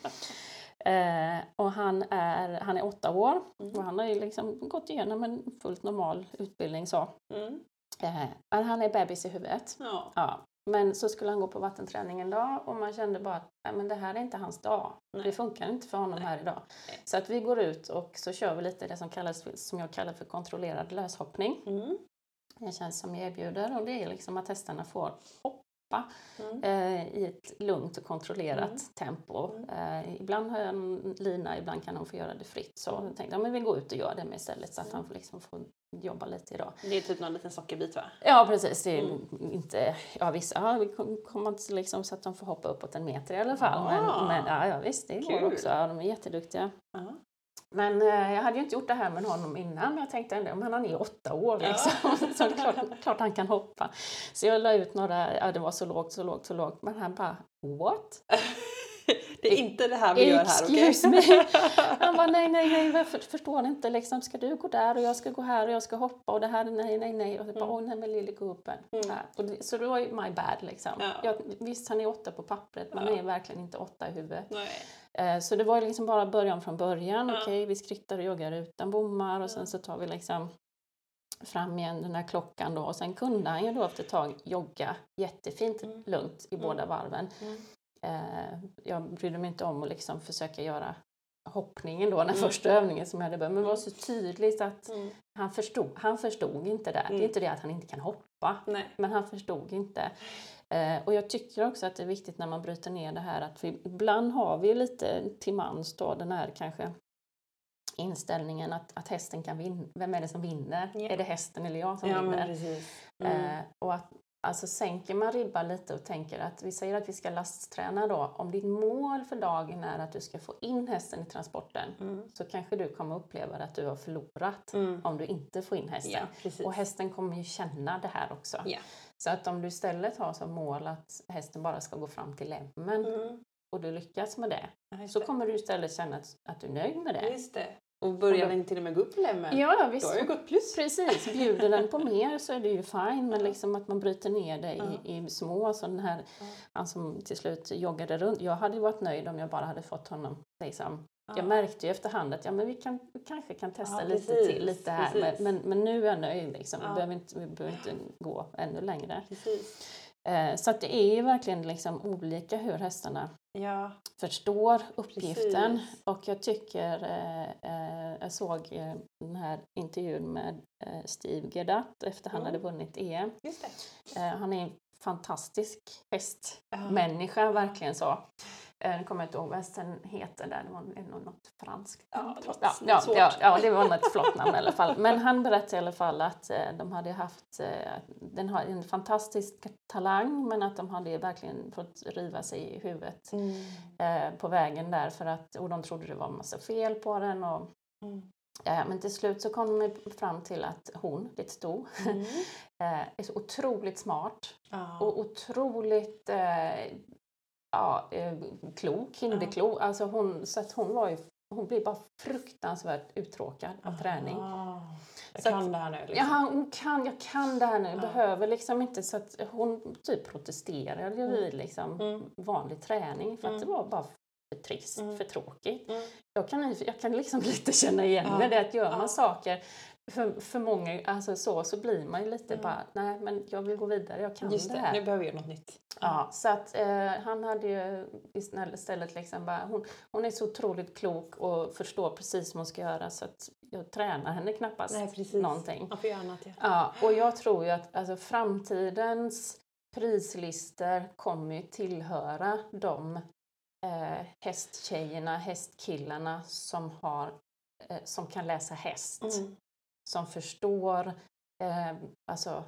[SPEAKER 2] Eh, och han är, han är åtta år och
[SPEAKER 1] Mm.
[SPEAKER 2] han har ju liksom gått igenom en fullt normal utbildning. Så.
[SPEAKER 1] Mm.
[SPEAKER 2] Eh, han är bebis i huvudet.
[SPEAKER 1] Ja.
[SPEAKER 2] Ja. Men så skulle han gå på vattenträning en dag och man kände bara att nej, men det här är inte hans dag.
[SPEAKER 1] Nej.
[SPEAKER 2] Det funkar inte för honom
[SPEAKER 1] Nej.
[SPEAKER 2] här idag.
[SPEAKER 1] Nej.
[SPEAKER 2] Så att vi går ut och så kör vi lite det som, kallas, som jag kallar för kontrollerad löshoppning.
[SPEAKER 1] Mm.
[SPEAKER 2] Det känns som jag erbjuder och det är liksom att hästarna får hoppa
[SPEAKER 1] Mm.
[SPEAKER 2] eh, i ett lugnt och kontrollerat
[SPEAKER 1] Mm.
[SPEAKER 2] tempo. Eh, ibland har jag en lina, ibland kan de få göra det fritt. Så
[SPEAKER 1] Mm.
[SPEAKER 2] jag tänkte ja, men vi går ut och gör det med istället så att han får, liksom får jobba lite idag.
[SPEAKER 1] Det är typ någon liten sockerbit va?
[SPEAKER 2] Ja precis, det är
[SPEAKER 1] Mm.
[SPEAKER 2] inte, ja vissa ja, vi kom- kommer inte liksom så att de får hoppa uppåt en meter i alla fall. Men,
[SPEAKER 1] Ah.
[SPEAKER 2] men ja, ja visst, det går också. Ja, de är jätteduktiga.
[SPEAKER 1] Ja.
[SPEAKER 2] Men eh, jag hade ju inte gjort det här med honom innan, men jag tänkte ändå, men han är åtta år
[SPEAKER 1] Ja.
[SPEAKER 2] liksom, så det är klart, klart han kan hoppa. Så jag la ut några, ja det var så lågt, så lågt, så lågt, men han bara, what?
[SPEAKER 1] Det är inte det här vi gör här, okej?
[SPEAKER 2] Me. Han bara, nej, nej, nej, varför förstår ni inte liksom, ska du gå där och jag ska gå här och jag ska hoppa och det här, nej, nej, nej. Och jag bara,
[SPEAKER 1] Mm.
[SPEAKER 2] åh nej men lille gubben.
[SPEAKER 1] Mm.
[SPEAKER 2] Ja, det, så det var ju my bad liksom.
[SPEAKER 1] Ja.
[SPEAKER 2] Jag, visst, han är åtta på pappret, men
[SPEAKER 1] Ja.
[SPEAKER 2] han är verkligen inte åtta i huvudet.
[SPEAKER 1] Nej.
[SPEAKER 2] Eh, Så det var liksom bara början från början.
[SPEAKER 1] Ja.
[SPEAKER 2] Okej, vi skrittar och joggar utan bommar och sen så tar vi liksom fram igen den här klockan då och sen kunde han ju då efter ett tag jogga jättefint
[SPEAKER 1] Mm.
[SPEAKER 2] lugnt i
[SPEAKER 1] Mm.
[SPEAKER 2] båda varven.
[SPEAKER 1] Mm.
[SPEAKER 2] Eh, jag brydde mig inte om att liksom försöka göra hoppningen då, den
[SPEAKER 1] Mm.
[SPEAKER 2] första övningen som jag hade börjat men det var så tydligt att
[SPEAKER 1] Mm.
[SPEAKER 2] han förstod, han förstod inte det. Det
[SPEAKER 1] Mm.
[SPEAKER 2] är inte det att han inte kan hoppa,
[SPEAKER 1] Nej.
[SPEAKER 2] men han förstod inte. Eh, och jag tycker också att det är viktigt när man bryter ner det här att vi, ibland har vi lite till mans då den här kanske inställningen att, att hästen kan vinna. Vem är det som vinner?
[SPEAKER 1] Ja.
[SPEAKER 2] Är det hästen eller jag som
[SPEAKER 1] Ja,
[SPEAKER 2] vinner?
[SPEAKER 1] Mm.
[SPEAKER 2] Eh, och att, alltså sänker man ribban lite och tänker att vi säger att vi ska lastträna då. Om ditt mål för dagen är att du ska få in hästen i transporten
[SPEAKER 1] Mm.
[SPEAKER 2] så kanske du kommer uppleva att du har förlorat
[SPEAKER 1] Mm.
[SPEAKER 2] om du inte får in hästen.
[SPEAKER 1] Ja.
[SPEAKER 2] Och hästen kommer ju känna det här också.
[SPEAKER 1] Ja.
[SPEAKER 2] Så att om du istället har som mål att hästen bara ska gå fram till lämmen
[SPEAKER 1] Mm.
[SPEAKER 2] och du lyckas med det
[SPEAKER 1] Ja,
[SPEAKER 2] så
[SPEAKER 1] det.
[SPEAKER 2] kommer du istället känna att, att du är nöjd med det.
[SPEAKER 1] Det. Och börjar den till och med gå upp i lämmen,
[SPEAKER 2] Ja,
[SPEAKER 1] då har jag gått plus.
[SPEAKER 2] Precis, bjuder den på mer så är det ju fine men liksom att man bryter ner det i, i små, så den här, han som till slut joggade runt, jag hade ju varit nöjd om jag bara hade fått honom liksom.
[SPEAKER 1] Ja.
[SPEAKER 2] Jag märkte ju efterhand att ja, men vi, kan, vi kanske kan testa
[SPEAKER 1] Ja,
[SPEAKER 2] lite
[SPEAKER 1] precis,
[SPEAKER 2] till, lite här, men, men, men nu är jag nöjd liksom.
[SPEAKER 1] Ja.
[SPEAKER 2] Vi, behöver inte, vi behöver inte gå ännu längre. Eh, så att det är ju verkligen liksom olika hur hästarna
[SPEAKER 1] Ja.
[SPEAKER 2] förstår uppgiften.
[SPEAKER 1] Precis.
[SPEAKER 2] Och jag tycker, eh, eh, jag såg eh, den här intervjun med eh, Steve Gerdatt efter han
[SPEAKER 1] Mm.
[SPEAKER 2] hade vunnit EM. Eh, han är en fantastisk
[SPEAKER 1] Ja.
[SPEAKER 2] hästmänniska, verkligen så. Eh, Nu kommer jag inte ihåg vad hästen heter där, det var en- något franskt.
[SPEAKER 1] Ja, det var
[SPEAKER 2] ja,
[SPEAKER 1] svårt.
[SPEAKER 2] ja, ja, det var något flott namn i alla fall. Men han berättade i alla fall att eh, de hade haft, eh, den har en fantastisk talang men att de hade verkligen fått riva sig i huvudet
[SPEAKER 1] Mm.
[SPEAKER 2] på vägen där för att, och de trodde det var massa fel på den. Och,
[SPEAKER 1] Mm.
[SPEAKER 2] ja, men till slut så kom de fram till att hon, det stod,
[SPEAKER 1] Mm.
[SPEAKER 2] är så otroligt smart
[SPEAKER 1] Ja.
[SPEAKER 2] och otroligt eh, ja, eh, klok, hinderklok. Alltså hon, så att hon var ju, hon blev bara fruktansvärt uttråkad av träning.
[SPEAKER 1] Ah. Jag
[SPEAKER 2] Så
[SPEAKER 1] kan
[SPEAKER 2] att-
[SPEAKER 1] det här nu.
[SPEAKER 2] Ja,
[SPEAKER 1] Liksom.
[SPEAKER 2] hon kan, jag kan det här nu,
[SPEAKER 1] Ja.
[SPEAKER 2] behöver liksom inte så att hon typ protesterade ju vid liksom
[SPEAKER 1] Mm.
[SPEAKER 2] vanlig träning för att
[SPEAKER 1] Mm.
[SPEAKER 2] det var bara för trist,
[SPEAKER 1] Mm.
[SPEAKER 2] för tråkigt.
[SPEAKER 1] Mm.
[SPEAKER 2] Jag kan, jag kan liksom lite känna igen
[SPEAKER 1] Ja.
[SPEAKER 2] med det att gör man
[SPEAKER 1] Ja.
[SPEAKER 2] saker för, för många, alltså så, så blir man ju lite
[SPEAKER 1] Mm.
[SPEAKER 2] bara, nej men jag vill gå vidare, jag kan
[SPEAKER 1] Just
[SPEAKER 2] det
[SPEAKER 1] det,
[SPEAKER 2] här.
[SPEAKER 1] nu behöver jag något nytt.
[SPEAKER 2] Ja, så att eh, han hade ju istället liksom bara, hon, hon är så otroligt klok och förstår precis vad hon ska göra så att jag tränar henne knappast
[SPEAKER 1] Nej, precis.
[SPEAKER 2] någonting.
[SPEAKER 1] Man får göra annat. Ja.
[SPEAKER 2] Ja, och jag tror ju att alltså, framtidens prislistor kommer ju tillhöra de eh, hästtjejerna, hästkillarna som, har, eh, som kan läsa häst.
[SPEAKER 1] Mm.
[SPEAKER 2] Som förstår eh, alltså,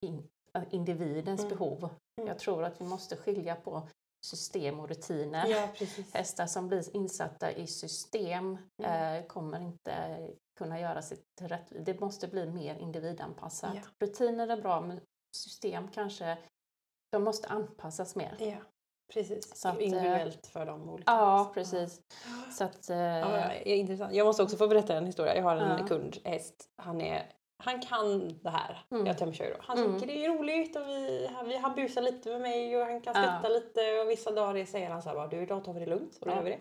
[SPEAKER 2] in, individens
[SPEAKER 1] Mm.
[SPEAKER 2] behov.
[SPEAKER 1] Mm.
[SPEAKER 2] Jag tror att vi måste skilja på system och rutiner.
[SPEAKER 1] Ja.
[SPEAKER 2] Hästar som blir insatta i system
[SPEAKER 1] Mm.
[SPEAKER 2] eh, kommer inte kunna göra sitt rätt. Det måste bli mer individanpassat.
[SPEAKER 1] Ja.
[SPEAKER 2] Rutiner är bra, men system kanske de måste anpassas mer.
[SPEAKER 1] Ja, precis.
[SPEAKER 2] Så att, eh,
[SPEAKER 1] Individuellt för de olika.
[SPEAKER 2] Ja, precis. Så att, eh,
[SPEAKER 1] Ja, är intressant. Jag måste också få berätta en historia. Jag har en
[SPEAKER 2] Ja.
[SPEAKER 1] kund, häst. Han, är, han kan det här.
[SPEAKER 2] Mm.
[SPEAKER 1] Jag tömkör då. Han
[SPEAKER 2] Mm.
[SPEAKER 1] tycker det är roligt och vi, vi, han busar lite med mig och han kan
[SPEAKER 2] Ja.
[SPEAKER 1] stötta lite och vissa dagar säger han så här du idag tar vi det lugnt och då
[SPEAKER 2] Ja.
[SPEAKER 1] gör vi det.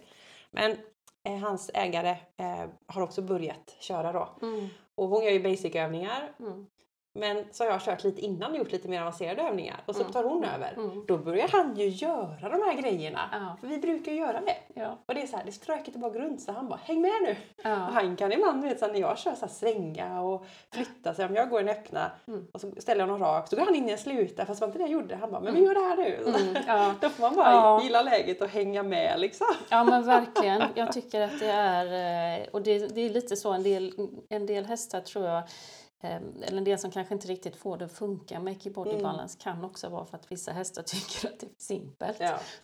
[SPEAKER 1] Men eh, hans ägare eh, har också börjat köra då.
[SPEAKER 2] mm,
[SPEAKER 1] Och hon gör ju basic-övningar
[SPEAKER 2] mm,
[SPEAKER 1] Men så har jag kört lite innan och gjort lite mer avancerade övningar och så
[SPEAKER 2] Mm.
[SPEAKER 1] tar hon över.
[SPEAKER 2] Mm.
[SPEAKER 1] Då börjar han ju göra de här grejerna.
[SPEAKER 2] Ja.
[SPEAKER 1] För vi brukar ju göra det.
[SPEAKER 2] Ja.
[SPEAKER 1] Och det är så här, det är så tråkigt att bara gå runt så han bara häng med nu. Och
[SPEAKER 2] Ja.
[SPEAKER 1] han kan ibland vet, så när jag kör så här, svänga och flytta sig. Om jag går i den öppna
[SPEAKER 2] Mm.
[SPEAKER 1] och så ställer jag honom rakt så går han in i en sluta fast det var inte det jag gjorde. Han bara men vi gör det här nu.
[SPEAKER 2] Mm.
[SPEAKER 1] Då får man bara gilla läget och hänga med liksom.
[SPEAKER 2] Ja men verkligen. Jag tycker att det är, eh, och det, det är lite så en del, en del hästar tror jag, eller en del som kanske inte riktigt får det att funka med Key
[SPEAKER 1] Mm.
[SPEAKER 2] balance kan också vara för att vissa hästar tycker att det är för simpelt.
[SPEAKER 1] Ja.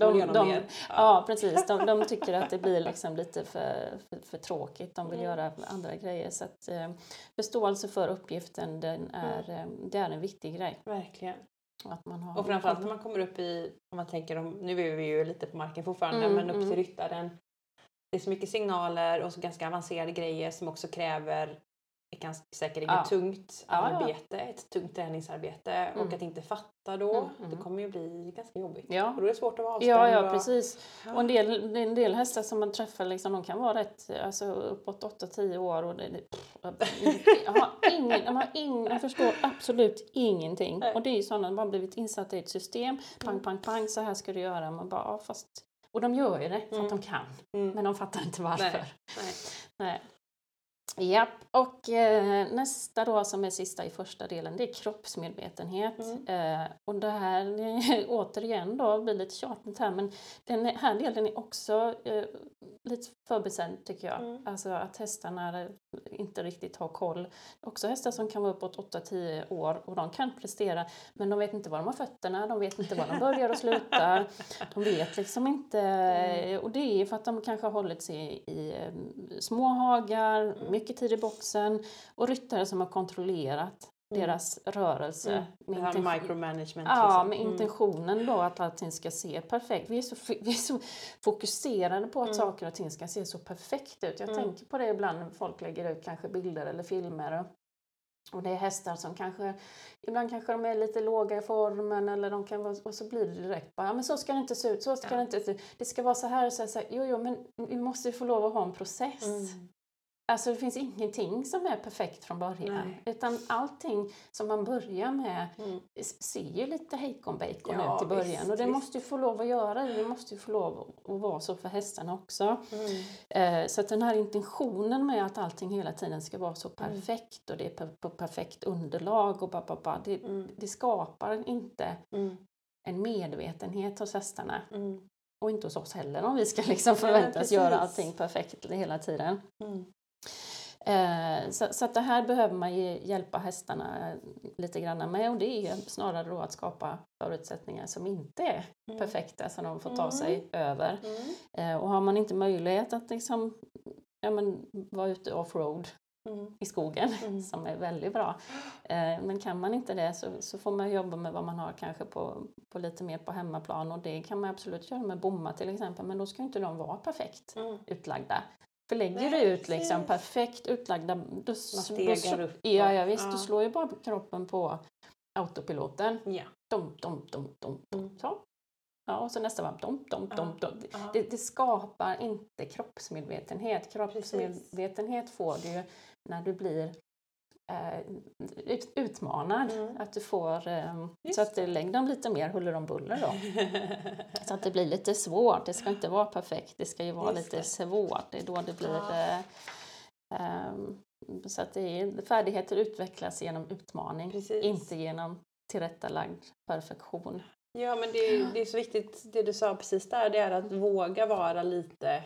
[SPEAKER 2] De,
[SPEAKER 1] något
[SPEAKER 2] de,
[SPEAKER 1] mer.
[SPEAKER 2] ja. precis, de, de tycker att det blir liksom lite för, för, för tråkigt. De vill
[SPEAKER 1] Mm.
[SPEAKER 2] göra andra grejer. Så att, eh, förståelse för uppgiften den är, eh, det är en viktig grej.
[SPEAKER 1] Verkligen.
[SPEAKER 2] Att man har
[SPEAKER 1] Och framförallt när man kommer upp i, om man tänker om, nu är vi ju lite på marken fortfarande,
[SPEAKER 2] Mm,
[SPEAKER 1] men upp
[SPEAKER 2] mm.
[SPEAKER 1] till ryttaren. Det är så mycket signaler och så ganska avancerade grejer som också kräver ganska säkert
[SPEAKER 2] Ja.
[SPEAKER 1] ett tungt arbete, ett tungt träningsarbete
[SPEAKER 2] Mm.
[SPEAKER 1] och att inte fatta då,
[SPEAKER 2] Mm, mm.
[SPEAKER 1] det kommer ju bli ganska jobbigt.
[SPEAKER 2] Ja.
[SPEAKER 1] Och då är det svårt att vara avspänd.
[SPEAKER 2] Ja, ja
[SPEAKER 1] och-
[SPEAKER 2] precis.
[SPEAKER 1] Ja.
[SPEAKER 2] Och en del, en del hästar som man träffar, liksom, de kan vara rätt, alltså uppåt 8-10 år och det, det, jag har ingen, de, har ingen, de förstår absolut ingenting.
[SPEAKER 1] Nej.
[SPEAKER 2] Och det är ju sådana, de har blivit insatta i ett system, pang, pang, pang, så här ska du göra. Man bara, ja, fast... Och de gör ju det för
[SPEAKER 1] Mm.
[SPEAKER 2] att de kan,
[SPEAKER 1] Mm.
[SPEAKER 2] men de fattar inte varför.
[SPEAKER 1] Nej. Nej.
[SPEAKER 2] Nej. Japp, och eh, nästa då som är sista i första delen det är kroppsmedvetenhet.
[SPEAKER 1] Mm.
[SPEAKER 2] Eh, och det här, återigen då, blir lite tjatigt här men den här delen är också eh, lite förbisedd tycker jag.
[SPEAKER 1] Mm.
[SPEAKER 2] Alltså att hästarna inte riktigt har koll. Också hästar som kan vara uppåt 8-10 år och de kan prestera men de vet inte var de har fötterna, de vet inte var de börjar och slutar. De vet liksom inte,
[SPEAKER 1] Mm.
[SPEAKER 2] och det är för att de kanske har hållit sig i, eh, små hagar,
[SPEAKER 1] Mm.
[SPEAKER 2] mycket tid i boxen och ryttare som har kontrollerat. Deras rörelse.
[SPEAKER 1] Mm. Det här
[SPEAKER 2] intention-
[SPEAKER 1] micromanagement.
[SPEAKER 2] Ja,
[SPEAKER 1] liksom.
[SPEAKER 2] med
[SPEAKER 1] Mm.
[SPEAKER 2] intentionen då att allting ska se perfekt. Vi är så, vi är så fokuserade på att
[SPEAKER 1] Mm.
[SPEAKER 2] saker och ting ska se så perfekt ut. Jag
[SPEAKER 1] Mm.
[SPEAKER 2] tänker på det ibland när folk lägger ut kanske bilder eller filmer. Och, och det är hästar som kanske, ibland kanske de är lite låga i formen eller de kan vara, och så blir det direkt bara, ja, men så ska det inte se ut, så ska
[SPEAKER 1] Ja.
[SPEAKER 2] det inte se ut. Det ska vara så här och så här, så här. Jo, jo, men vi måste ju få lov att ha en process.
[SPEAKER 1] Mm.
[SPEAKER 2] Alltså det finns ingenting som är perfekt från början.
[SPEAKER 1] Nej.
[SPEAKER 2] Utan allting som man börjar med
[SPEAKER 1] Mm.
[SPEAKER 2] ser ju lite hejkon bacon
[SPEAKER 1] Ja,
[SPEAKER 2] ut i början.
[SPEAKER 1] visst,
[SPEAKER 2] och det
[SPEAKER 1] visst.
[SPEAKER 2] måste ju få lov att göra det. Det måste ju få lov att vara så för hästarna också.
[SPEAKER 1] Mm.
[SPEAKER 2] Eh, så att den här intentionen med att allting hela tiden ska vara så
[SPEAKER 1] Mm.
[SPEAKER 2] perfekt och det är på perfekt underlag och ba, ba, ba, det,
[SPEAKER 1] Mm.
[SPEAKER 2] det skapar inte
[SPEAKER 1] Mm.
[SPEAKER 2] en medvetenhet hos hästarna.
[SPEAKER 1] Mm.
[SPEAKER 2] Och inte hos oss heller om vi ska liksom förväntas
[SPEAKER 1] precis.
[SPEAKER 2] göra allting perfekt hela tiden.
[SPEAKER 1] Mm.
[SPEAKER 2] Eh, så, så att det här behöver man hjälpa hästarna lite grann med och det är snarare då att skapa förutsättningar som inte är
[SPEAKER 1] Mm.
[SPEAKER 2] perfekta som de får ta
[SPEAKER 1] Mm.
[SPEAKER 2] sig över.
[SPEAKER 1] Mm.
[SPEAKER 2] Eh, och har man inte möjlighet att liksom, ja, men, vara ute offroad
[SPEAKER 1] Mm.
[SPEAKER 2] i skogen,
[SPEAKER 1] Mm.
[SPEAKER 2] som är väldigt bra. Eh, men kan man inte det så, så får man jobba med vad man har kanske på, på lite mer på hemmaplan och det kan man absolut göra med bommar till exempel men då ska inte de vara perfekt utlagda. För lägger du ut liksom
[SPEAKER 1] precis.
[SPEAKER 2] perfekt utlagda, då, då,
[SPEAKER 1] upp
[SPEAKER 2] Ja, ja visst,
[SPEAKER 1] ja.
[SPEAKER 2] du slår ju bara kroppen på autopiloten.
[SPEAKER 1] Ja.
[SPEAKER 2] Dom, dom, dom, dom, dom.
[SPEAKER 1] Mm.
[SPEAKER 2] Så. Ja, och så nästa varv, dom, dom, dom, dom.
[SPEAKER 1] Ja.
[SPEAKER 2] Det, det skapar inte kroppsmedvetenhet. Kroppsmedvetenhet får du när du blir utmanad.
[SPEAKER 1] Mm.
[SPEAKER 2] Att du får, eh,
[SPEAKER 1] Just
[SPEAKER 2] så att du lägger dem lite mer huller om buller då. Så att det blir lite svårt. Det ska inte vara perfekt. Det ska ju vara
[SPEAKER 1] Just
[SPEAKER 2] lite
[SPEAKER 1] det.
[SPEAKER 2] svårt. Det är då det blir...
[SPEAKER 1] Ja.
[SPEAKER 2] Eh, ehm, så att det är, färdigheter utvecklas genom utmaning.
[SPEAKER 1] Precis.
[SPEAKER 2] Inte genom tillrättalagd perfektion.
[SPEAKER 1] Ja men det är, det är så viktigt det du sa precis där, det är att våga vara lite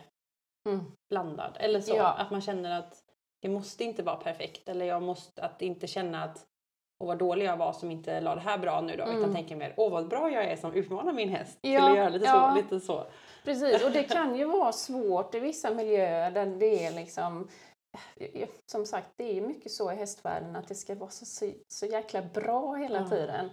[SPEAKER 2] Mm.
[SPEAKER 1] blandad. Eller så,
[SPEAKER 2] Ja.
[SPEAKER 1] att man känner att det måste inte vara perfekt. Eller jag måste att inte känna att åh vad dålig jag var som inte la det här bra nu då.
[SPEAKER 2] Mm.
[SPEAKER 1] Utan tänka mer, åh vad bra jag är som utmanar min häst.
[SPEAKER 2] Ja,
[SPEAKER 1] att göra lite,
[SPEAKER 2] ja.
[SPEAKER 1] så, lite så.
[SPEAKER 2] Precis, och det kan ju vara svårt i vissa miljöer där det är liksom som sagt, det är mycket så i hästvärlden att det ska vara så, så, så jäkla bra hela
[SPEAKER 1] Ja.
[SPEAKER 2] tiden.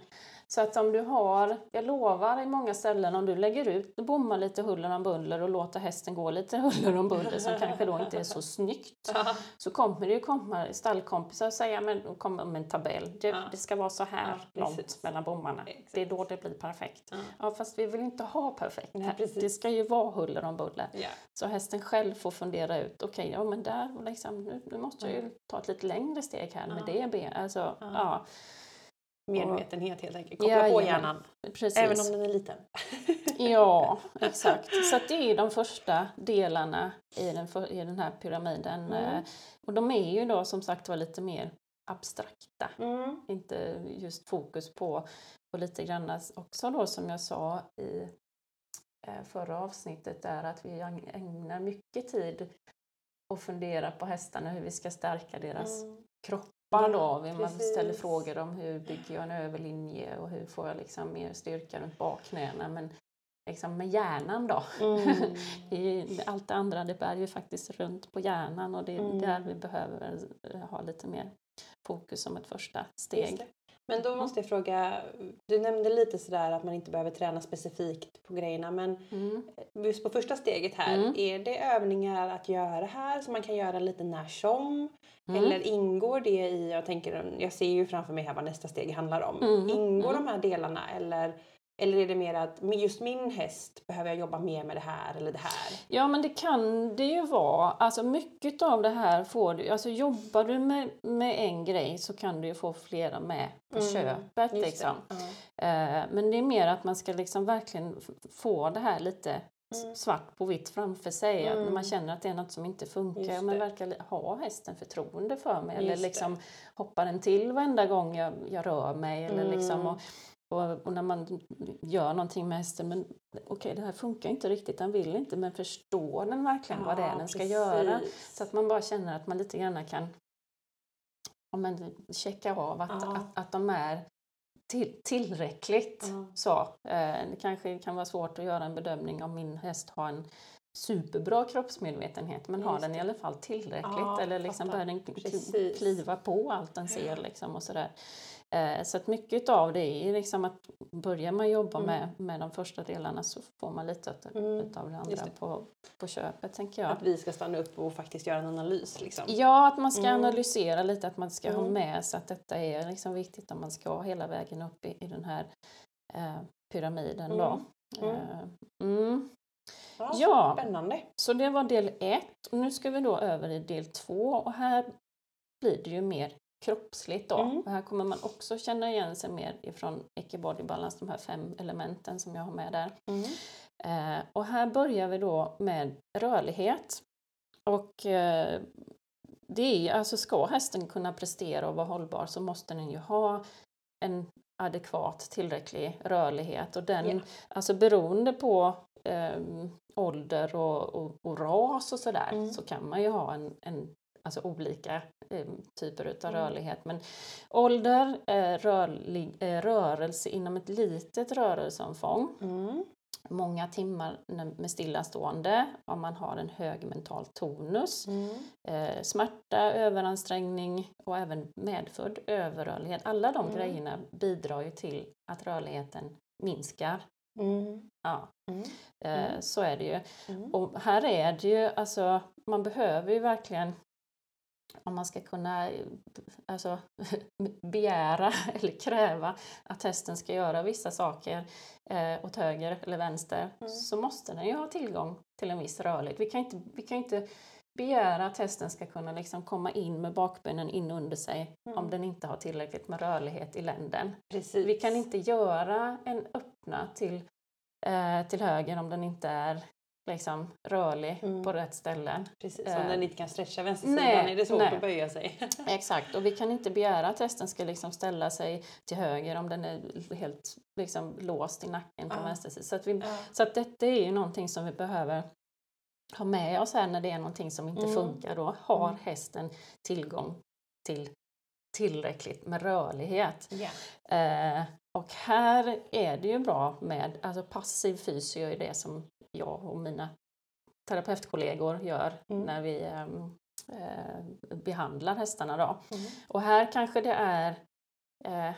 [SPEAKER 2] Så att om du har, jag lovar i många ställen, om du lägger ut bommar lite huller om buller och låter hästen gå lite huller om buller som kanske då inte är så snyggt. Så kommer det ju komma stallkompisar och säga, men komma med en tabell, det,
[SPEAKER 1] Ja.
[SPEAKER 2] det ska vara så här
[SPEAKER 1] Ja,
[SPEAKER 2] långt mellan bommarna.
[SPEAKER 1] Exakt.
[SPEAKER 2] Det är då det blir perfekt.
[SPEAKER 1] Ja.
[SPEAKER 2] Fast vi vill inte ha perfekt.
[SPEAKER 1] Nej, precis.
[SPEAKER 2] det ska ju vara huller om buller. Så hästen själv får fundera ut, okej, ja men där liksom, nu, nu måste jag ju ta ett lite längre steg här med det ben. Alltså,
[SPEAKER 1] Ja.
[SPEAKER 2] Ja.
[SPEAKER 1] Medvetenhet helt enkelt. Koppla på
[SPEAKER 2] Jajamän.
[SPEAKER 1] hjärnan.
[SPEAKER 2] precis.
[SPEAKER 1] Även om den är liten.
[SPEAKER 2] Ja, exakt. Så det är de första delarna i den, för, i den här pyramiden.
[SPEAKER 1] Mm.
[SPEAKER 2] Eh, Och de är ju då som sagt var lite mer abstrakta.
[SPEAKER 1] Mm.
[SPEAKER 2] Inte just fokus på, på lite grann också då som jag sa i eh, förra avsnittet är att vi ägnar mycket tid och fundera på hästarna, hur vi ska stärka deras
[SPEAKER 1] Mm.
[SPEAKER 2] kroppar Då. Vi- Man
[SPEAKER 1] precis.
[SPEAKER 2] ställer frågor om hur bygger jag en överlinje och hur får jag liksom mer styrka runt bakknäna. Men liksom med hjärnan då.
[SPEAKER 1] Mm.
[SPEAKER 2] I, allt det andra det bär ju faktiskt runt på hjärnan och det är
[SPEAKER 1] Mm.
[SPEAKER 2] där vi behöver eh, ha lite mer fokus som ett första steg.
[SPEAKER 1] Men då måste jag fråga, du nämnde lite sådär att man inte behöver träna specifikt på grejerna men
[SPEAKER 2] Mm.
[SPEAKER 1] just på första steget här,
[SPEAKER 2] Mm.
[SPEAKER 1] är det övningar att göra här som man kan göra lite när som?
[SPEAKER 2] Mm.
[SPEAKER 1] Eller ingår det i, jag tänker, jag ser ju framför mig här vad nästa steg handlar om.
[SPEAKER 2] Mm.
[SPEAKER 1] Ingår
[SPEAKER 2] Mm.
[SPEAKER 1] de här delarna eller, eller är det mer att "Men just min häst behöver jag jobba mer med det här eller det här?
[SPEAKER 2] Ja men det kan det ju vara. Alltså mycket av det här får du, alltså jobbar du med, med en grej så kan du ju få flera med på
[SPEAKER 1] Mm,
[SPEAKER 2] köpet liksom.
[SPEAKER 1] det.
[SPEAKER 2] Eh, Men det är mer att man ska liksom verkligen få det här lite
[SPEAKER 1] Mm.
[SPEAKER 2] svart på vitt framför sig. Att när
[SPEAKER 1] Mm.
[SPEAKER 2] man känner att det är något som inte funkar, men
[SPEAKER 1] det.
[SPEAKER 2] verkar ha hästen förtroende för mig. Eller
[SPEAKER 1] Just det.
[SPEAKER 2] liksom hoppar den till varenda gång jag, jag rör mig. Eller liksom,
[SPEAKER 1] Mm.
[SPEAKER 2] och, och, och när man gör någonting med hästen, men okej det här funkar inte riktigt, den vill inte, men förstår den verkligen vad det är
[SPEAKER 1] Ja,
[SPEAKER 2] den ska
[SPEAKER 1] precis.
[SPEAKER 2] göra? Så att man bara känner att man lite grann kan ja, men, checka av att,
[SPEAKER 1] Ja.
[SPEAKER 2] att, att de är till, tillräckligt.
[SPEAKER 1] Ja.
[SPEAKER 2] Så, eh, det kanske kan vara svårt att göra en bedömning om min häst har en superbra kroppsmedvetenhet men har
[SPEAKER 1] Just
[SPEAKER 2] den
[SPEAKER 1] det.
[SPEAKER 2] i alla fall tillräckligt
[SPEAKER 1] Ja,
[SPEAKER 2] eller liksom börjar den kliva på allt den ser liksom och sådär. Eh, så att mycket av det är liksom att börjar man jobba
[SPEAKER 1] Mm.
[SPEAKER 2] med, med de första delarna så får man lite utav,
[SPEAKER 1] Mm.
[SPEAKER 2] det andra
[SPEAKER 1] det.
[SPEAKER 2] På, på köpet tänker jag.
[SPEAKER 1] Att vi ska stanna upp och faktiskt göra en analys liksom.
[SPEAKER 2] Ja, att man ska
[SPEAKER 1] Mm.
[SPEAKER 2] analysera lite, att man ska ha
[SPEAKER 1] Mm.
[SPEAKER 2] med sig att detta är liksom viktigt om man ska hela vägen upp i, i den här eh, pyramiden. Då.
[SPEAKER 1] Mm.
[SPEAKER 2] Eh, mm.
[SPEAKER 1] Ja,
[SPEAKER 2] Ja,
[SPEAKER 1] Spännande.
[SPEAKER 2] så det var del ett och nu ska vi då över i del två och här blir det ju mer kroppsligt då.
[SPEAKER 1] Mm.
[SPEAKER 2] Här kommer man också känna igen sig mer ifrån Ecke Balance, de här fem elementen som jag har med där.
[SPEAKER 1] Mm.
[SPEAKER 2] Eh, och här börjar vi då med rörlighet. Och eh, det är, alltså ska hästen kunna prestera och vara hållbar så måste den ju ha en adekvat tillräcklig rörlighet och den,
[SPEAKER 1] Ja.
[SPEAKER 2] alltså beroende på ehm, ålder och, och, och ras och sådär
[SPEAKER 1] Mm.
[SPEAKER 2] så kan man ju ha en, en alltså olika em, typer utav
[SPEAKER 1] Mm.
[SPEAKER 2] rörlighet. Men ålder, eh, rörlig, eh, rörelse inom ett litet rörelseomfång
[SPEAKER 1] Mm.
[SPEAKER 2] många timmar med stillastående, om man har en hög mental tonus,
[SPEAKER 1] Mm.
[SPEAKER 2] eh, smärta, överansträngning och även medfödd överrörlighet. Alla de
[SPEAKER 1] Mm.
[SPEAKER 2] grejerna bidrar ju till att rörligheten minskar.
[SPEAKER 1] Mm.
[SPEAKER 2] Ja,
[SPEAKER 1] Mm.
[SPEAKER 2] eh,
[SPEAKER 1] Mm.
[SPEAKER 2] så är det ju.
[SPEAKER 1] Mm.
[SPEAKER 2] Och här är det ju, alltså man behöver ju verkligen om man ska kunna alltså, begära eller kräva att hästen ska göra vissa saker eh, åt höger eller vänster
[SPEAKER 1] Mm.
[SPEAKER 2] så måste den ju ha tillgång till en viss rörlighet. Vi kan inte, vi kan inte begära att hästen ska kunna liksom komma in med bakbenen in under sig
[SPEAKER 1] Mm.
[SPEAKER 2] om den inte har tillräckligt med rörlighet i länden.
[SPEAKER 1] Precis.
[SPEAKER 2] Vi kan inte göra en öppna till, eh, till höger om den inte är liksom, rörlig
[SPEAKER 1] Mm.
[SPEAKER 2] på rätt ställen.
[SPEAKER 1] Precis,
[SPEAKER 2] eh,
[SPEAKER 1] om den inte kan stretcha vänstersidan
[SPEAKER 2] nej,
[SPEAKER 1] är det svårt
[SPEAKER 2] nej.
[SPEAKER 1] att böja sig.
[SPEAKER 2] Exakt, och vi kan inte begära att hästen ska liksom ställa sig till höger om den är helt liksom, låst i nacken på
[SPEAKER 1] Ja.
[SPEAKER 2] vänster sida. Så, att vi,
[SPEAKER 1] Ja.
[SPEAKER 2] så att detta är ju någonting som vi behöver ha med oss här när det är någonting som inte
[SPEAKER 1] Mm.
[SPEAKER 2] funkar. Då har
[SPEAKER 1] Mm.
[SPEAKER 2] hästen tillgång till tillräckligt med rörlighet.
[SPEAKER 1] Ja.
[SPEAKER 2] Eh, och här är det ju bra med, alltså passiv fysio är det som jag och mina terapeutkollegor gör
[SPEAKER 1] Mm.
[SPEAKER 2] när vi ehm, eh, behandlar hästarna. Då.
[SPEAKER 1] Mm.
[SPEAKER 2] Och här kanske det är eh,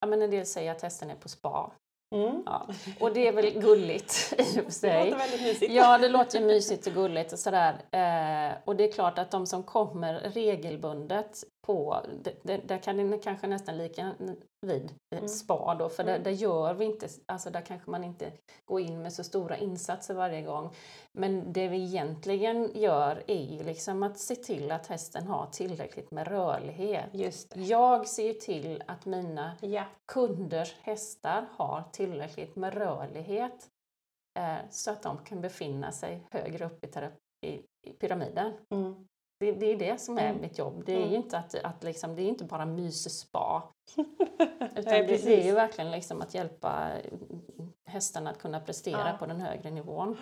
[SPEAKER 2] ja, men en del säger att hästen är på spa.
[SPEAKER 1] Mm.
[SPEAKER 2] Ja. Och det är väl gulligt i och för
[SPEAKER 1] Det
[SPEAKER 2] sig.
[SPEAKER 1] låter väldigt mysigt.
[SPEAKER 2] Ja, det låter ju mysigt och gulligt och sådär. Eh, och det är klart att de som kommer regelbundet på, det, det, där kan det kanske nästan lika vid eh,
[SPEAKER 1] Mm.
[SPEAKER 2] spa då, för där,
[SPEAKER 1] Mm.
[SPEAKER 2] där gör vi inte, alltså där kanske man inte går in med så stora insatser varje gång. Men det vi egentligen gör är ju liksom att se till att hästen har tillräckligt med rörlighet. Jag ser ju till att mina
[SPEAKER 1] Ja.
[SPEAKER 2] kunders hästar har tillräckligt med rörlighet eh, så att de kan befinna sig högre upp i, i pyramiden.
[SPEAKER 1] Mm.
[SPEAKER 2] Det, det är det som är
[SPEAKER 1] Mm.
[SPEAKER 2] mitt jobb. Det är
[SPEAKER 1] Mm.
[SPEAKER 2] ju inte, att, att liksom, det är inte bara mys-spa. Utan
[SPEAKER 1] Nej,
[SPEAKER 2] det, det är ju verkligen liksom att hjälpa hästarna att kunna prestera
[SPEAKER 1] Ja.
[SPEAKER 2] på den högre nivån.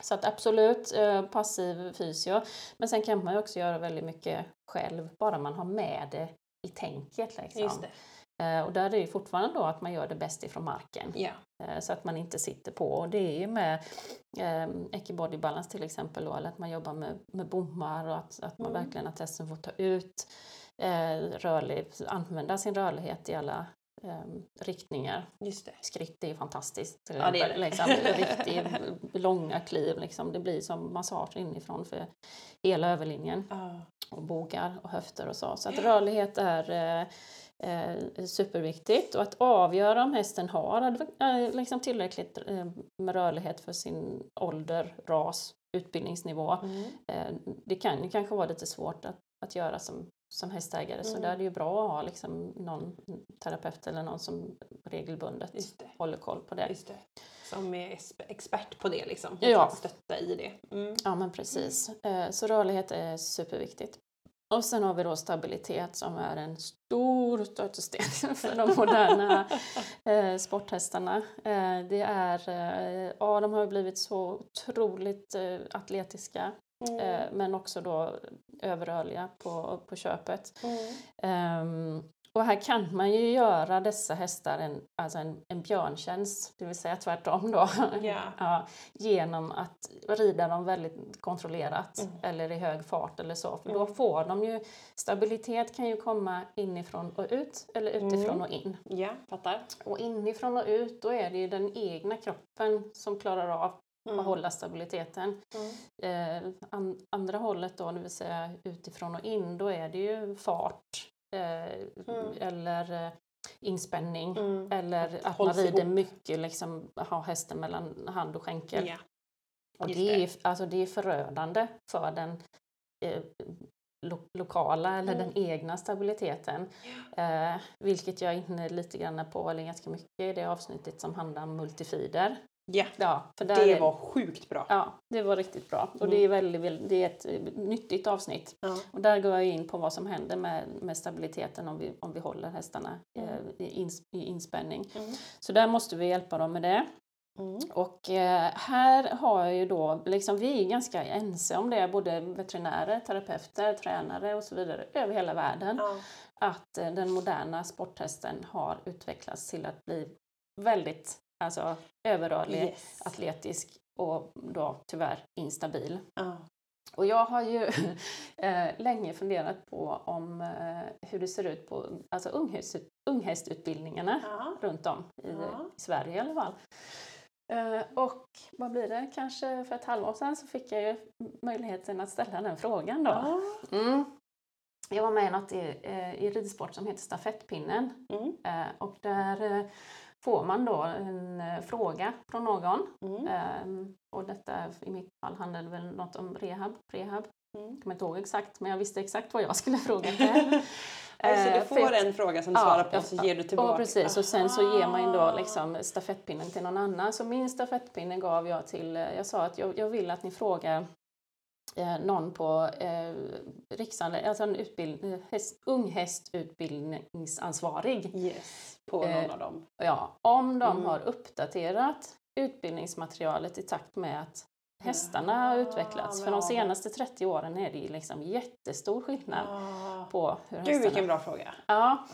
[SPEAKER 2] Så att absolut eh, passiv fysio. Men sen kan man ju också göra väldigt mycket själv, bara man har med det i tänket. Liksom. Eh, Och där är det fortfarande då att man gör det bäst ifrån marken. Eh, Så att man inte sitter på. Och det är ju med eh, Ecki Balance till exempel då, eller att man jobbar med, med bommar och att, att man
[SPEAKER 1] Mm.
[SPEAKER 2] verkligen att hästen får ta ut eh, rörlig, använda sin rörlighet i alla eh, riktningar.
[SPEAKER 1] Just det.
[SPEAKER 2] Skritt är ju fantastiskt. Till
[SPEAKER 1] Ja, det är det.
[SPEAKER 2] Liksom, riktigt långa kliv, liksom. det blir som massage inifrån för hela överlinjen
[SPEAKER 1] Ja.
[SPEAKER 2] och bågar och höfter och så. Så att rörlighet är eh, eh, superviktigt och att avgöra om hästen har eh, liksom tillräckligt eh, med rörlighet för sin ålder, ras, utbildningsnivå.
[SPEAKER 1] Mm.
[SPEAKER 2] Eh, det kan ju kanske vara lite svårt att, att göra som, som hästägare så
[SPEAKER 1] Mm.
[SPEAKER 2] där är det ju bra att ha liksom någon terapeut eller någon som regelbundet håller koll på det.
[SPEAKER 1] Det. Som är expert på det liksom.
[SPEAKER 2] Ja.
[SPEAKER 1] För att stötta i det. Mm.
[SPEAKER 2] Ja men precis. Eh, Så rörlighet är superviktigt. Och sen har vi då stabilitet som är en stor stötesten för de moderna eh, sporthästarna. Eh, det är, eh, ja de har blivit så otroligt eh, atletiska
[SPEAKER 1] Mm.
[SPEAKER 2] eh, men också då överrörliga på, på köpet.
[SPEAKER 1] Mm.
[SPEAKER 2] Och här kan man ju göra dessa hästar en, alltså en, en björntjänst, det vill säga tvärtom då.
[SPEAKER 1] Ja.
[SPEAKER 2] ja, genom att rida dem väldigt kontrollerat
[SPEAKER 1] Mm.
[SPEAKER 2] eller i hög fart eller så. För då
[SPEAKER 1] Mm.
[SPEAKER 2] får de ju, stabilitet kan ju komma inifrån och ut eller utifrån
[SPEAKER 1] Mm.
[SPEAKER 2] och in.
[SPEAKER 1] Ja, fattar.
[SPEAKER 2] Och inifrån och ut då är det ju den egna kroppen som klarar av
[SPEAKER 1] Mm.
[SPEAKER 2] att hålla stabiliteten.
[SPEAKER 1] Mm.
[SPEAKER 2] Eh, an, andra hållet då, det vill säga utifrån och in, då är det ju fart
[SPEAKER 1] Mm.
[SPEAKER 2] eller eh, inspänning
[SPEAKER 1] Mm.
[SPEAKER 2] eller
[SPEAKER 1] Att
[SPEAKER 2] att man
[SPEAKER 1] hålls
[SPEAKER 2] rider
[SPEAKER 1] ihop.
[SPEAKER 2] mycket, liksom ha hästen mellan hand och skänkel.
[SPEAKER 1] Ja.
[SPEAKER 2] och det, är,
[SPEAKER 1] det.
[SPEAKER 2] ju- alltså, det är förödande för den eh, lo, lokala eller
[SPEAKER 1] Mm.
[SPEAKER 2] den egna stabiliteten. Eh, vilket jag är inne lite grann på, eller ganska mycket i det avsnittet som handlar om multifider.
[SPEAKER 1] Ja.
[SPEAKER 2] Ja, för
[SPEAKER 1] Det
[SPEAKER 2] är-
[SPEAKER 1] var sjukt bra.
[SPEAKER 2] Ja, det var riktigt bra. Och
[SPEAKER 1] Mm.
[SPEAKER 2] det är, väldigt, det är ett nyttigt avsnitt.
[SPEAKER 1] Ja.
[SPEAKER 2] Och där går jag in på vad som händer med, med stabiliteten om vi, om vi håller hästarna
[SPEAKER 1] Mm.
[SPEAKER 2] eh, i, ins, i inspänning.
[SPEAKER 1] Mm.
[SPEAKER 2] Så där måste vi hjälpa dem med det.
[SPEAKER 1] Mm.
[SPEAKER 2] Och eh, här har jag ju då, liksom, vi är ganska ense om det, både veterinärer, terapeuter, tränare och så vidare över hela världen.
[SPEAKER 1] Ja.
[SPEAKER 2] Att eh, den moderna sporthästen har utvecklats till att bli väldigt alltså, överrörlig,
[SPEAKER 1] Yes.
[SPEAKER 2] atletisk och då tyvärr instabil.
[SPEAKER 1] Ja.
[SPEAKER 2] Och jag har ju eh, länge funderat på om eh, hur det ser ut på alltså unghäst, unghästutbildningarna
[SPEAKER 1] Ja.
[SPEAKER 2] runt om i,
[SPEAKER 1] Ja.
[SPEAKER 2] i Sverige i alla fall. Eh, och vad blir det, kanske för ett halvår sedan så fick jag ju möjligheten att ställa den frågan då.
[SPEAKER 1] Ja.
[SPEAKER 2] Mm. Jag var med i något i, i ridsport som heter Stafettpinnen
[SPEAKER 1] Mm.
[SPEAKER 2] eh, och där får man då en eh, fråga från någon
[SPEAKER 1] Mm.
[SPEAKER 2] Ehm, och detta i mitt fall handlade väl något om rehab. rehab.
[SPEAKER 1] Mm.
[SPEAKER 2] Jag kommer inte ihåg exakt men jag visste exakt vad jag skulle fråga själv.
[SPEAKER 1] Alltså,
[SPEAKER 2] Eh,
[SPEAKER 1] du
[SPEAKER 2] för
[SPEAKER 1] får en fråga som du
[SPEAKER 2] Ja,
[SPEAKER 1] svarar på
[SPEAKER 2] jag-
[SPEAKER 1] så ger du tillbaka.
[SPEAKER 2] Ja precis och sen så ger man då
[SPEAKER 1] Aha.
[SPEAKER 2] liksom stafettpinnen till någon annan. Så min stafettpinne gav jag till, eh, jag sa att jag, jag vill att ni frågar eh, någon på eh, Riksanlä- alltså en utbild, eh, häst, unghästutbildningsansvarig.
[SPEAKER 1] Yes, på
[SPEAKER 2] Eh,
[SPEAKER 1] någon av dem.
[SPEAKER 2] Ja, om de
[SPEAKER 1] Mm.
[SPEAKER 2] har uppdaterat utbildningsmaterialet i takt med att hästarna har
[SPEAKER 1] Ja,
[SPEAKER 2] utvecklats. För de senaste 30 åren är det ju liksom jättestor skillnad
[SPEAKER 1] Ah.
[SPEAKER 2] på hur
[SPEAKER 1] Gud
[SPEAKER 2] hästarna...
[SPEAKER 1] vilken bra fråga.
[SPEAKER 2] Ja.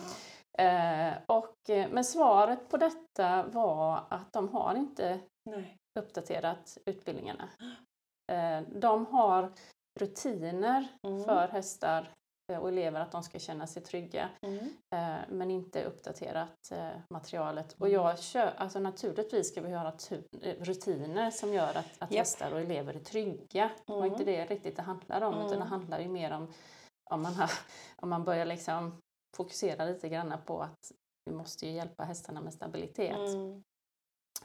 [SPEAKER 2] Eh, och, eh, men svaret på detta var att de har inte
[SPEAKER 1] Nej.
[SPEAKER 2] uppdaterat utbildningarna. Eh, de har rutiner
[SPEAKER 1] Mm.
[SPEAKER 2] för hästar eh, och elever att de ska känna sig trygga.
[SPEAKER 1] Mm.
[SPEAKER 2] Eh, men inte uppdaterat materialet. Och
[SPEAKER 1] Mm.
[SPEAKER 2] jag kör, alltså naturligtvis ska vi göra eh, rutiner som gör att, att
[SPEAKER 1] Japp.
[SPEAKER 2] hästar och elever är trygga.
[SPEAKER 1] Mm.
[SPEAKER 2] inte det riktigt det handlar om, utan det
[SPEAKER 1] Mm.
[SPEAKER 2] handlar ju mer om om man, har, om man börjar liksom fokusera lite grann på att vi måste ju hjälpa hästarna med stabilitet.
[SPEAKER 1] Mm.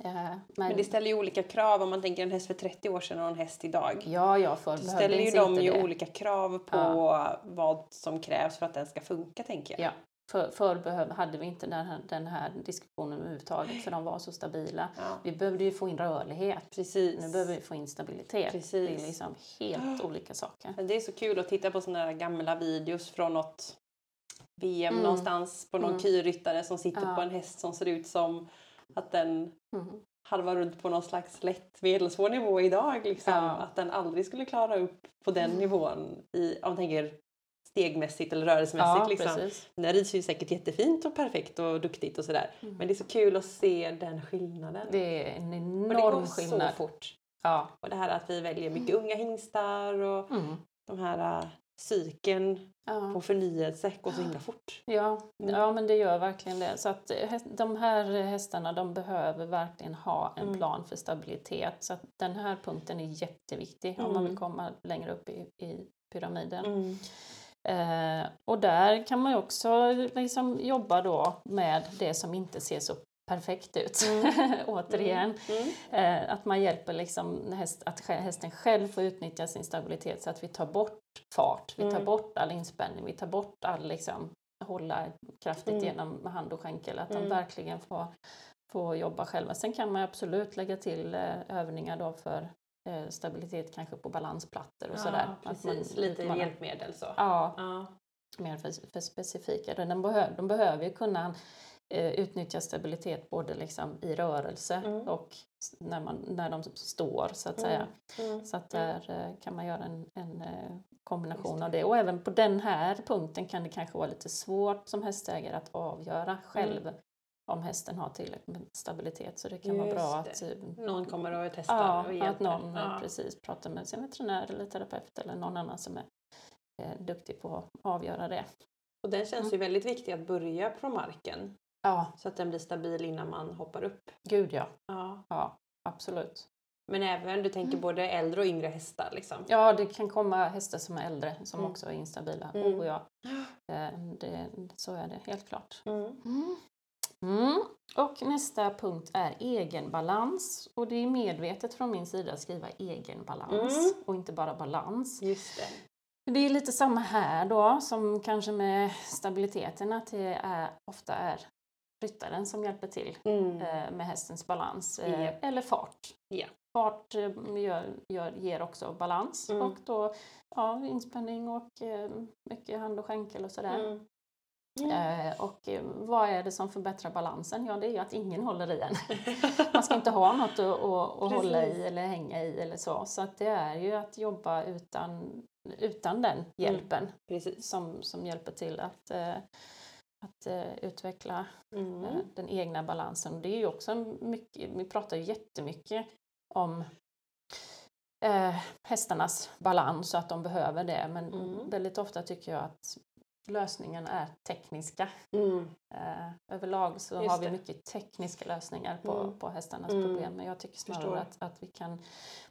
[SPEAKER 2] Eh, men,
[SPEAKER 1] Men det ställer ju olika krav om man tänker en häst för 30 år sedan och en häst idag.
[SPEAKER 2] ja, ja, förr behövde
[SPEAKER 1] ställer ju de
[SPEAKER 2] det.
[SPEAKER 1] ju olika krav på
[SPEAKER 2] Ja.
[SPEAKER 1] vad som krävs för att den ska funka tänker jag.
[SPEAKER 2] Ja, för, förr hade vi inte den här, den här diskussionen överhuvudtaget för de var så stabila.
[SPEAKER 1] Ja,
[SPEAKER 2] Vi behövde ju få in rörlighet.
[SPEAKER 1] Precis.
[SPEAKER 2] Nu behöver vi få in stabilitet.
[SPEAKER 1] Precis.
[SPEAKER 2] Det är liksom helt olika saker.
[SPEAKER 1] Men det är så kul att titta på såna här gamla videos från något VM
[SPEAKER 2] Mm.
[SPEAKER 1] någonstans på någon
[SPEAKER 2] Mm.
[SPEAKER 1] kyryttare som sitter
[SPEAKER 2] Ja.
[SPEAKER 1] på en häst som ser ut som att den
[SPEAKER 2] Mm.
[SPEAKER 1] halvar runt på någon slags lätt medelsvår nivå idag. Liksom.
[SPEAKER 2] Ja.
[SPEAKER 1] Att den aldrig skulle klara upp på den nivån i, om man tänker stegmässigt eller rörelsemässigt.
[SPEAKER 2] Ja,
[SPEAKER 1] liksom.
[SPEAKER 2] precis.
[SPEAKER 1] Den rids ju säkert jättefint och perfekt och duktigt och sådär.
[SPEAKER 2] Mm.
[SPEAKER 1] Men det är så kul att se den skillnaden.
[SPEAKER 2] Det är en
[SPEAKER 1] och det
[SPEAKER 2] enorm
[SPEAKER 1] går så
[SPEAKER 2] skillnad.
[SPEAKER 1] fort.
[SPEAKER 2] Ja.
[SPEAKER 1] Och det här att vi väljer mycket unga hingstar och
[SPEAKER 2] Mm.
[SPEAKER 1] de här äh, cykeln
[SPEAKER 2] Ja.
[SPEAKER 1] på förnyelse går så himla fort.
[SPEAKER 2] Ja,
[SPEAKER 1] Mm.
[SPEAKER 2] ja, men det gör verkligen det. Så att eh, de här hästarna de behöver verkligen ha en
[SPEAKER 1] Mm.
[SPEAKER 2] plan för stabilitet. Så att den här punkten är jätteviktig om man
[SPEAKER 1] Mm.
[SPEAKER 2] vill komma längre upp i, i pyramiden.
[SPEAKER 1] Mm.
[SPEAKER 2] Eh, och där kan man ju också liksom jobba då med det som inte ser så perfekt ut. Återigen.
[SPEAKER 1] Mm.
[SPEAKER 2] Eh, att man hjälper liksom häst, att hästen själv får utnyttja sin stabilitet så att vi tar bort fart, vi tar
[SPEAKER 1] Mm.
[SPEAKER 2] bort all inspänning, vi tar bort all liksom, hålla kraftigt
[SPEAKER 1] Mm.
[SPEAKER 2] genom hand och skänkel. Att
[SPEAKER 1] Mm.
[SPEAKER 2] de verkligen får, får jobba själva. Sen kan man absolut lägga till eh, övningar då för eh, stabilitet kanske på balansplattor och sådär.
[SPEAKER 1] Ja,
[SPEAKER 2] Att man
[SPEAKER 1] precis. Lite
[SPEAKER 2] utmanar-
[SPEAKER 1] hjälpmedel så.
[SPEAKER 2] Ja,
[SPEAKER 1] Ja.
[SPEAKER 2] mer för, för specifika. De, behöver, de behöver ju kunna utnyttja stabilitet både liksom i rörelse
[SPEAKER 1] Mm.
[SPEAKER 2] och när, man, när de står så att säga.
[SPEAKER 1] Mm.
[SPEAKER 2] Så att
[SPEAKER 1] Mm.
[SPEAKER 2] där eh, kan man göra en, en eh, kombination
[SPEAKER 1] det.
[SPEAKER 2] av det. Och även på den här punkten kan det kanske vara lite svårt som hästägare att avgöra själv om hästen har tillräckligt med stabilitet. Så det kan vara
[SPEAKER 1] Just
[SPEAKER 2] bra
[SPEAKER 1] det.
[SPEAKER 2] att eh,
[SPEAKER 1] Någon kommer och testar
[SPEAKER 2] Ja,
[SPEAKER 1] och
[SPEAKER 2] att
[SPEAKER 1] hjälper.
[SPEAKER 2] någon eh,
[SPEAKER 1] ja.
[SPEAKER 2] precis pratar med sin veterinär eller terapeut eller någon annan som är eh, duktig på att avgöra det.
[SPEAKER 1] Och den känns
[SPEAKER 2] Mm.
[SPEAKER 1] ju väldigt viktig att börja från marken
[SPEAKER 2] Ja,
[SPEAKER 1] så att den blir stabil innan man hoppar upp.
[SPEAKER 2] gud ja.
[SPEAKER 1] Ja.
[SPEAKER 2] Ja, absolut.
[SPEAKER 1] Men även, du tänker både äldre och yngre hästar liksom.
[SPEAKER 2] Ja, det kan komma hästar som är äldre som
[SPEAKER 1] Mm.
[SPEAKER 2] också är instabila.
[SPEAKER 1] Mm.
[SPEAKER 2] Oh, ja. Eh, det, så är det helt klart.
[SPEAKER 1] Mm.
[SPEAKER 2] Mm. Och nästa punkt är egenbalans. Och det är medvetet från min sida att skriva egenbalans
[SPEAKER 1] Mm.
[SPEAKER 2] och inte bara balans.
[SPEAKER 1] Just det.
[SPEAKER 2] Det är lite samma här då som kanske med stabiliteten att det är, ofta är ryttaren som hjälper till
[SPEAKER 1] Mm.
[SPEAKER 2] eh, med hästens balans
[SPEAKER 1] Japp.
[SPEAKER 2] eller fart.
[SPEAKER 1] Ja.
[SPEAKER 2] Fart eh, gör, gör, ger också balans
[SPEAKER 1] Mm.
[SPEAKER 2] och då ja, inspänning och eh, mycket hand och skänkel och sådär.
[SPEAKER 1] Mm. Mm.
[SPEAKER 2] Och vad är det som förbättrar balansen? Ja, det är ju att ingen håller i en. Man ska inte ha något att, att, att hålla i eller hänga i eller så. Så att det är ju att jobba utan, utan den hjälpen
[SPEAKER 1] Precis.
[SPEAKER 2] som, som hjälper till att, att eh, utveckla
[SPEAKER 1] Mm.
[SPEAKER 2] eh, den egna balansen. Det är ju också mycket, vi pratar ju jättemycket om eh, hästarnas balans och att de behöver det. Men
[SPEAKER 1] Mm.
[SPEAKER 2] väldigt ofta tycker jag att lösningen är tekniska.
[SPEAKER 1] Mm.
[SPEAKER 2] Eh, överlag så
[SPEAKER 1] Just
[SPEAKER 2] har vi
[SPEAKER 1] det.
[SPEAKER 2] mycket tekniska lösningar på,
[SPEAKER 1] Mm.
[SPEAKER 2] på hästarnas
[SPEAKER 1] Mm.
[SPEAKER 2] problem. Men jag tycker snarare
[SPEAKER 1] Förstår.
[SPEAKER 2] att, att vi kan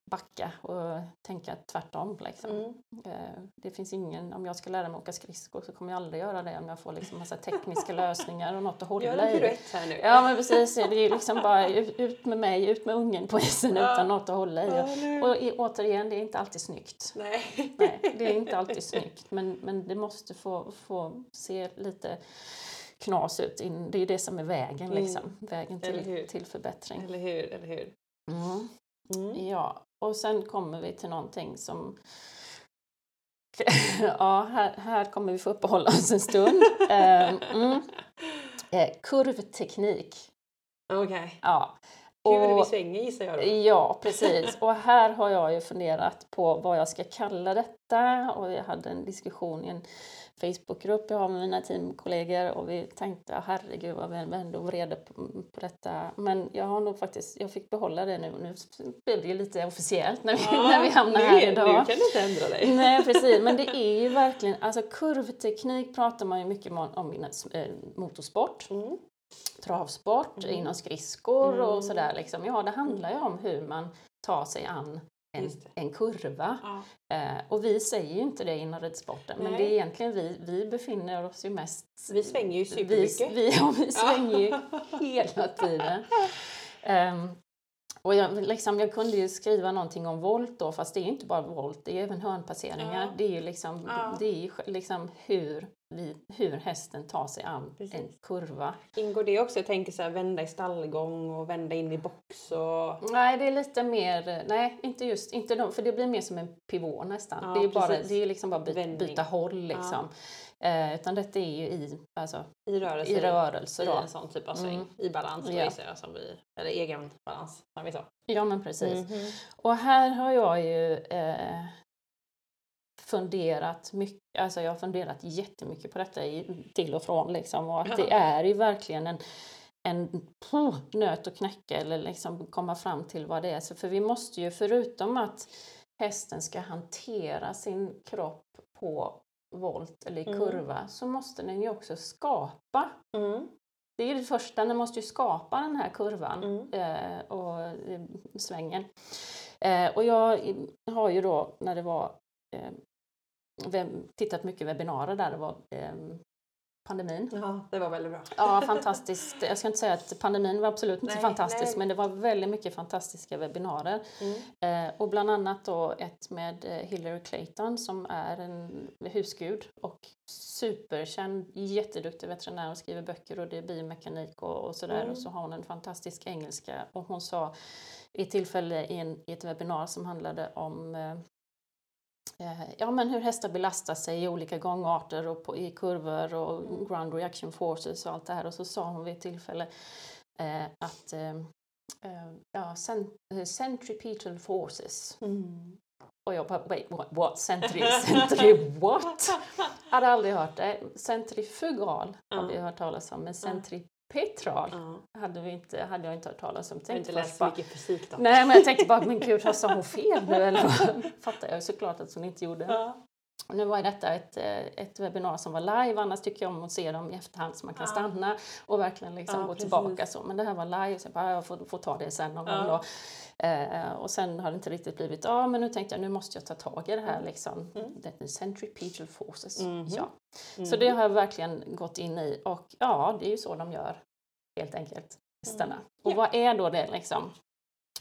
[SPEAKER 2] backa och tänka tvärtom. Liksom.
[SPEAKER 1] Mm.
[SPEAKER 2] Eh, Det finns ingen, om jag ska lära mig åka skridskor så kommer jag aldrig göra det om jag får liksom massa tekniska lösningar och något att hålla
[SPEAKER 1] Gör
[SPEAKER 2] i.
[SPEAKER 1] piruett här nu.
[SPEAKER 2] Ja men precis, det är liksom bara ut med mig, ut med ungen på isen
[SPEAKER 1] Ja.
[SPEAKER 2] utan något att hålla i.
[SPEAKER 1] Ja.
[SPEAKER 2] Och i, återigen, det är inte alltid snyggt.
[SPEAKER 1] Nej.
[SPEAKER 2] Nej, det är inte alltid snyggt men, men det måste få, få se lite knas ut. In, det är det som är vägen
[SPEAKER 1] Mm.
[SPEAKER 2] liksom, vägen
[SPEAKER 1] hur?
[SPEAKER 2] till, till förbättring.
[SPEAKER 1] Eller hur, eller hur.
[SPEAKER 2] Mm.
[SPEAKER 1] Mm.
[SPEAKER 2] Ja, och sen kommer vi till någonting som Ja, här, här kommer vi få uppehålla oss en stund. Eh, mm. eh, kurvteknik.
[SPEAKER 1] Okej.
[SPEAKER 2] Ja.
[SPEAKER 1] Kul och, i svängen gissar jag då.
[SPEAKER 2] Ja, precis. Och här har jag ju funderat på vad jag ska kalla detta och jag hade en diskussion i en Facebookgrupp jag har med mina teamkollegor och vi tänkte herregud vad vi ändå vred på, på detta. Men jag har nog faktiskt, jag fick behålla det nu. Nu blev det ju lite officiellt när vi, ja, när vi hamnar här idag.
[SPEAKER 1] Nu kan du inte ändra dig.
[SPEAKER 2] Nej precis, men det är ju verkligen, alltså kurvteknik pratar man ju mycket om i eh, motorsport. Mm. Travsport, mm. inom skridskor mm. och sådär. Liksom. Ja, det handlar ju om hur man tar sig an en, en kurva. Ja. Eh, och vi säger ju inte det inom ridsporten, men det är egentligen vi, vi befinner oss ju mest...
[SPEAKER 1] Vi svänger ju supermycket.
[SPEAKER 2] Vi, vi, ja, vi svänger ju hela tiden. Um, och jag, liksom, jag kunde ju skriva någonting om volt då, fast det är ju inte bara volt, det är även hörnpasseringar. Ja. Det är ju liksom, ja. det är ju liksom hur, vi, hur hästen tar sig an Precis. en kurva.
[SPEAKER 1] Ingår det också, jag tänker så här, vända i stallgång och vända in i box? Och...
[SPEAKER 2] Nej, det är lite mer, nej inte just, inte de, för det blir mer som en pivot nästan. Ja, det är bara, det är liksom bara byta, byta håll liksom. Eh, utan detta är ju i, alltså,
[SPEAKER 1] I rörelse.
[SPEAKER 2] I, rörelse
[SPEAKER 1] I en sån typ av sväng. Mm. I balans då ja. jag, som vi, eller egen balans som vi sa.
[SPEAKER 2] Ja men precis. Mm -hmm. Och här har jag ju eh, funderat mycket, alltså jag har funderat jättemycket på detta i, till och från liksom och att det är ju verkligen en en puh, nöt att knäcka eller liksom komma fram till vad det är. Så för vi måste ju förutom att hästen ska hantera sin kropp på volt eller i mm. kurva så måste den ju också skapa. Mm. Det är det första, den måste ju skapa den här kurvan mm. eh, och eh, svängen. Eh, och jag har ju då när det var eh, tittat mycket webbinarier där det var eh, pandemin.
[SPEAKER 1] Ja, det var väldigt bra.
[SPEAKER 2] Ja, fantastiskt. Jag ska inte säga att pandemin var absolut inte nej, fantastisk, nej. men det var väldigt mycket fantastiska webbinarier. Mm. Eh, och bland annat då ett med eh, Hillary Clayton som är en husgud och superkänd, jätteduktig veterinär och skriver böcker och det är biomekanik och, och sådär. Mm. Och så har hon en fantastisk engelska och hon sa i ett tillfälle i, en, i ett webbinar som handlade om eh, Eh, ja, men hur hästar belastar sig i olika gångarter och på, i kurvor och mm. ground reaction forces och allt det här. Och så sa hon vid ett tillfälle eh, att eh, eh ja, eh, centripetal forces. Mm. Och jag bara, wait, what? what? Centri, centri what? Hade aldrig hört det. Centrifugal har vi hört talas om, men centri Petral ja. hade, vi inte, hade jag inte hört talas om.
[SPEAKER 1] Du har inte läst så mycket fysik då?
[SPEAKER 2] Nej, men jag tänkte bara, men gud, sa hon fel nu? Eller fattar jag såklart att hon inte gjorde. Ja. Nu var detta ett, eh, ett webbinar som var live, annars tycker jag om att se dem i efterhand så man kan ja. stanna och verkligen liksom gå precis. tillbaka. Så. Men det här var live, så jag, bara, jag får, får ta det sen någon gång då. Eh, och sen har det inte riktigt blivit, ja men nu tänkte jag nu måste jag ta tag i det här mm. liksom. Mm. The centripetal forces. Mm -hmm. ja. Så mm. det har jag verkligen gått in i och ja, det är ju så de gör helt enkelt, hästarna. Mm. Och vad är då det liksom?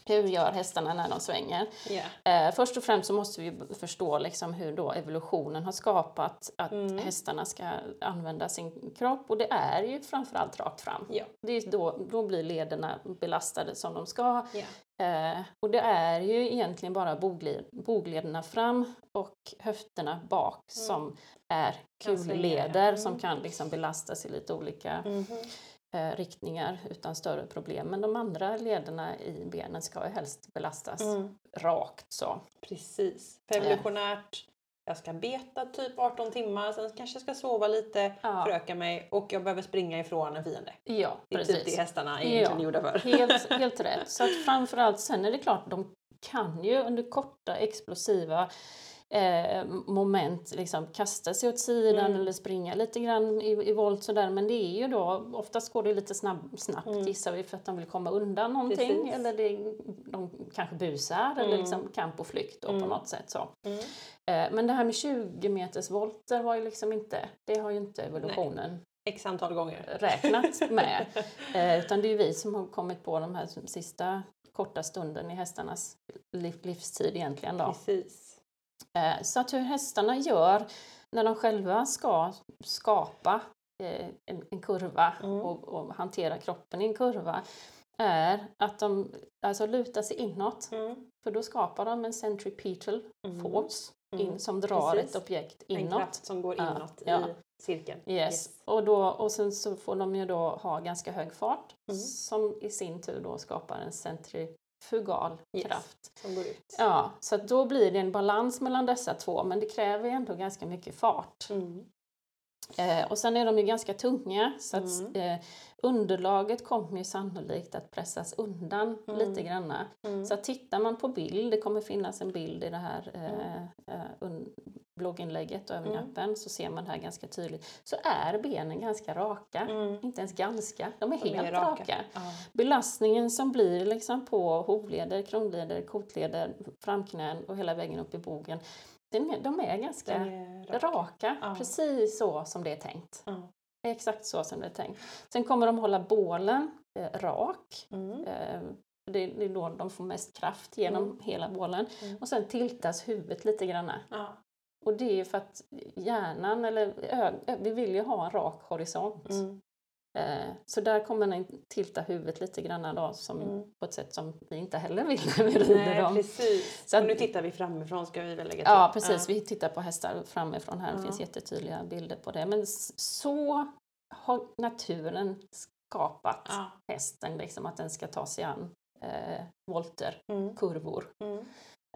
[SPEAKER 2] Hur gör hästarna när de svänger? Yeah. Eh, först och främst så måste vi förstå liksom hur då evolutionen har skapat att mm. hästarna ska använda sin kropp och det är ju framförallt rakt fram. Yeah. Det är då, då blir lederna belastade som de ska. Yeah. Eh, och det är ju egentligen bara bogled, boglederna fram och höfterna bak mm. som är kulleder mm. som kan liksom belastas i lite olika -hmm eh, riktningar utan större problem. Men de andra lederna i benen ska ju helst belastas mm. rakt så.
[SPEAKER 1] Precis. För evolutionärt, jag ska beta typ 18 timmar, sen kanske jag ska sova lite, ja. föröka mig och jag behöver springa ifrån en fiende.
[SPEAKER 2] Ja,
[SPEAKER 1] det är
[SPEAKER 2] precis.
[SPEAKER 1] typ det hästarna är ja, gjorda för.
[SPEAKER 2] Helt, helt rätt. Så att framförallt sen är det klart, de kan ju under korta explosiva eh, moment liksom kasta sig åt sidan mm. eller springa lite grann i, i volt sådär men det är ju då oftast går det lite snabb, snabbt mm. gissar vi för att de vill komma undan någonting Precis. eller det, de kanske busar mm. eller liksom kamp och flykt då, på mm. något sätt så. Mm. Eh, men det här med 20 meters volter var ju liksom inte, det har ju inte evolutionen Nej.
[SPEAKER 1] X antal gånger
[SPEAKER 2] räknat med. eh, utan det är vi som har kommit på de här sista korta stunden i hästarnas livstid egentligen. Då.
[SPEAKER 1] Precis.
[SPEAKER 2] Eh, så att hur hästarna gör när de själva ska skapa eh, en, kurva mm. och, och, hantera kroppen i en kurva är att de alltså lutar sig inåt. Mm. För då skapar de en centripetal mm. force in, mm. som drar Precis. ett objekt inåt.
[SPEAKER 1] En kraft som går inåt
[SPEAKER 2] ja,
[SPEAKER 1] i cirkeln.
[SPEAKER 2] Yes. Och, då, och sen så får de ju då ha ganska hög fart
[SPEAKER 1] Mm.
[SPEAKER 2] som i sin tur då skapar en centrifugal
[SPEAKER 1] Yes.
[SPEAKER 2] kraft.
[SPEAKER 1] Som går ut.
[SPEAKER 2] Ja, så då blir det en balans mellan dessa två men det kräver ändå ganska mycket fart.
[SPEAKER 1] Mm.
[SPEAKER 2] Eh, och sen är de ju ganska tunga så att
[SPEAKER 1] Mm.
[SPEAKER 2] eh, underlaget kommer ju sannolikt att pressas undan
[SPEAKER 1] Mm.
[SPEAKER 2] lite granna.
[SPEAKER 1] Mm.
[SPEAKER 2] Så tittar man på bild, det kommer finnas en bild i det här eh, eh, un- blogginlägget och i
[SPEAKER 1] Mm.
[SPEAKER 2] så ser man det här ganska tydligt. Så är benen ganska raka.
[SPEAKER 1] Mm.
[SPEAKER 2] Inte ens ganska, de är
[SPEAKER 1] De är
[SPEAKER 2] helt
[SPEAKER 1] raka.
[SPEAKER 2] raka.
[SPEAKER 1] Ja.
[SPEAKER 2] Belastningen som blir liksom på hovleder, kronleder, kotleder, framknän och hela vägen upp i bogen, den är, de är ganska
[SPEAKER 1] är
[SPEAKER 2] raka.
[SPEAKER 1] rak. Ja.
[SPEAKER 2] Precis så som det är tänkt.
[SPEAKER 1] Ja.
[SPEAKER 2] Exakt så som det är tänkt. Sen kommer de hålla bålen eh, rak.
[SPEAKER 1] Mm.
[SPEAKER 2] Eh, det, det är då de får mest kraft genom
[SPEAKER 1] Mm.
[SPEAKER 2] hela bålen.
[SPEAKER 1] Mm.
[SPEAKER 2] Och sen tiltas huvudet lite grann.
[SPEAKER 1] Ja.
[SPEAKER 2] Och det är för att hjärnan, eller vi vill ju ha en rak horisont.
[SPEAKER 1] Mm.
[SPEAKER 2] Eh, så där kommer den tilta huvudet lite grann då, som,
[SPEAKER 1] Mm.
[SPEAKER 2] på ett sätt som vi inte heller vill när vi rider
[SPEAKER 1] Nej,
[SPEAKER 2] dem.
[SPEAKER 1] precis.
[SPEAKER 2] Så att-
[SPEAKER 1] och nu tittar vi framifrån ska vi väl lägga till.
[SPEAKER 2] Ja, precis. Vi tittar på hästar framifrån här. Det
[SPEAKER 1] Ja.
[SPEAKER 2] finns jättetydliga bilder på det. Men så har naturen skapat
[SPEAKER 1] Ja.
[SPEAKER 2] hästen, liksom, att den ska ta sig an eh, volter,
[SPEAKER 1] Mm.
[SPEAKER 2] kurvor.
[SPEAKER 1] Mm.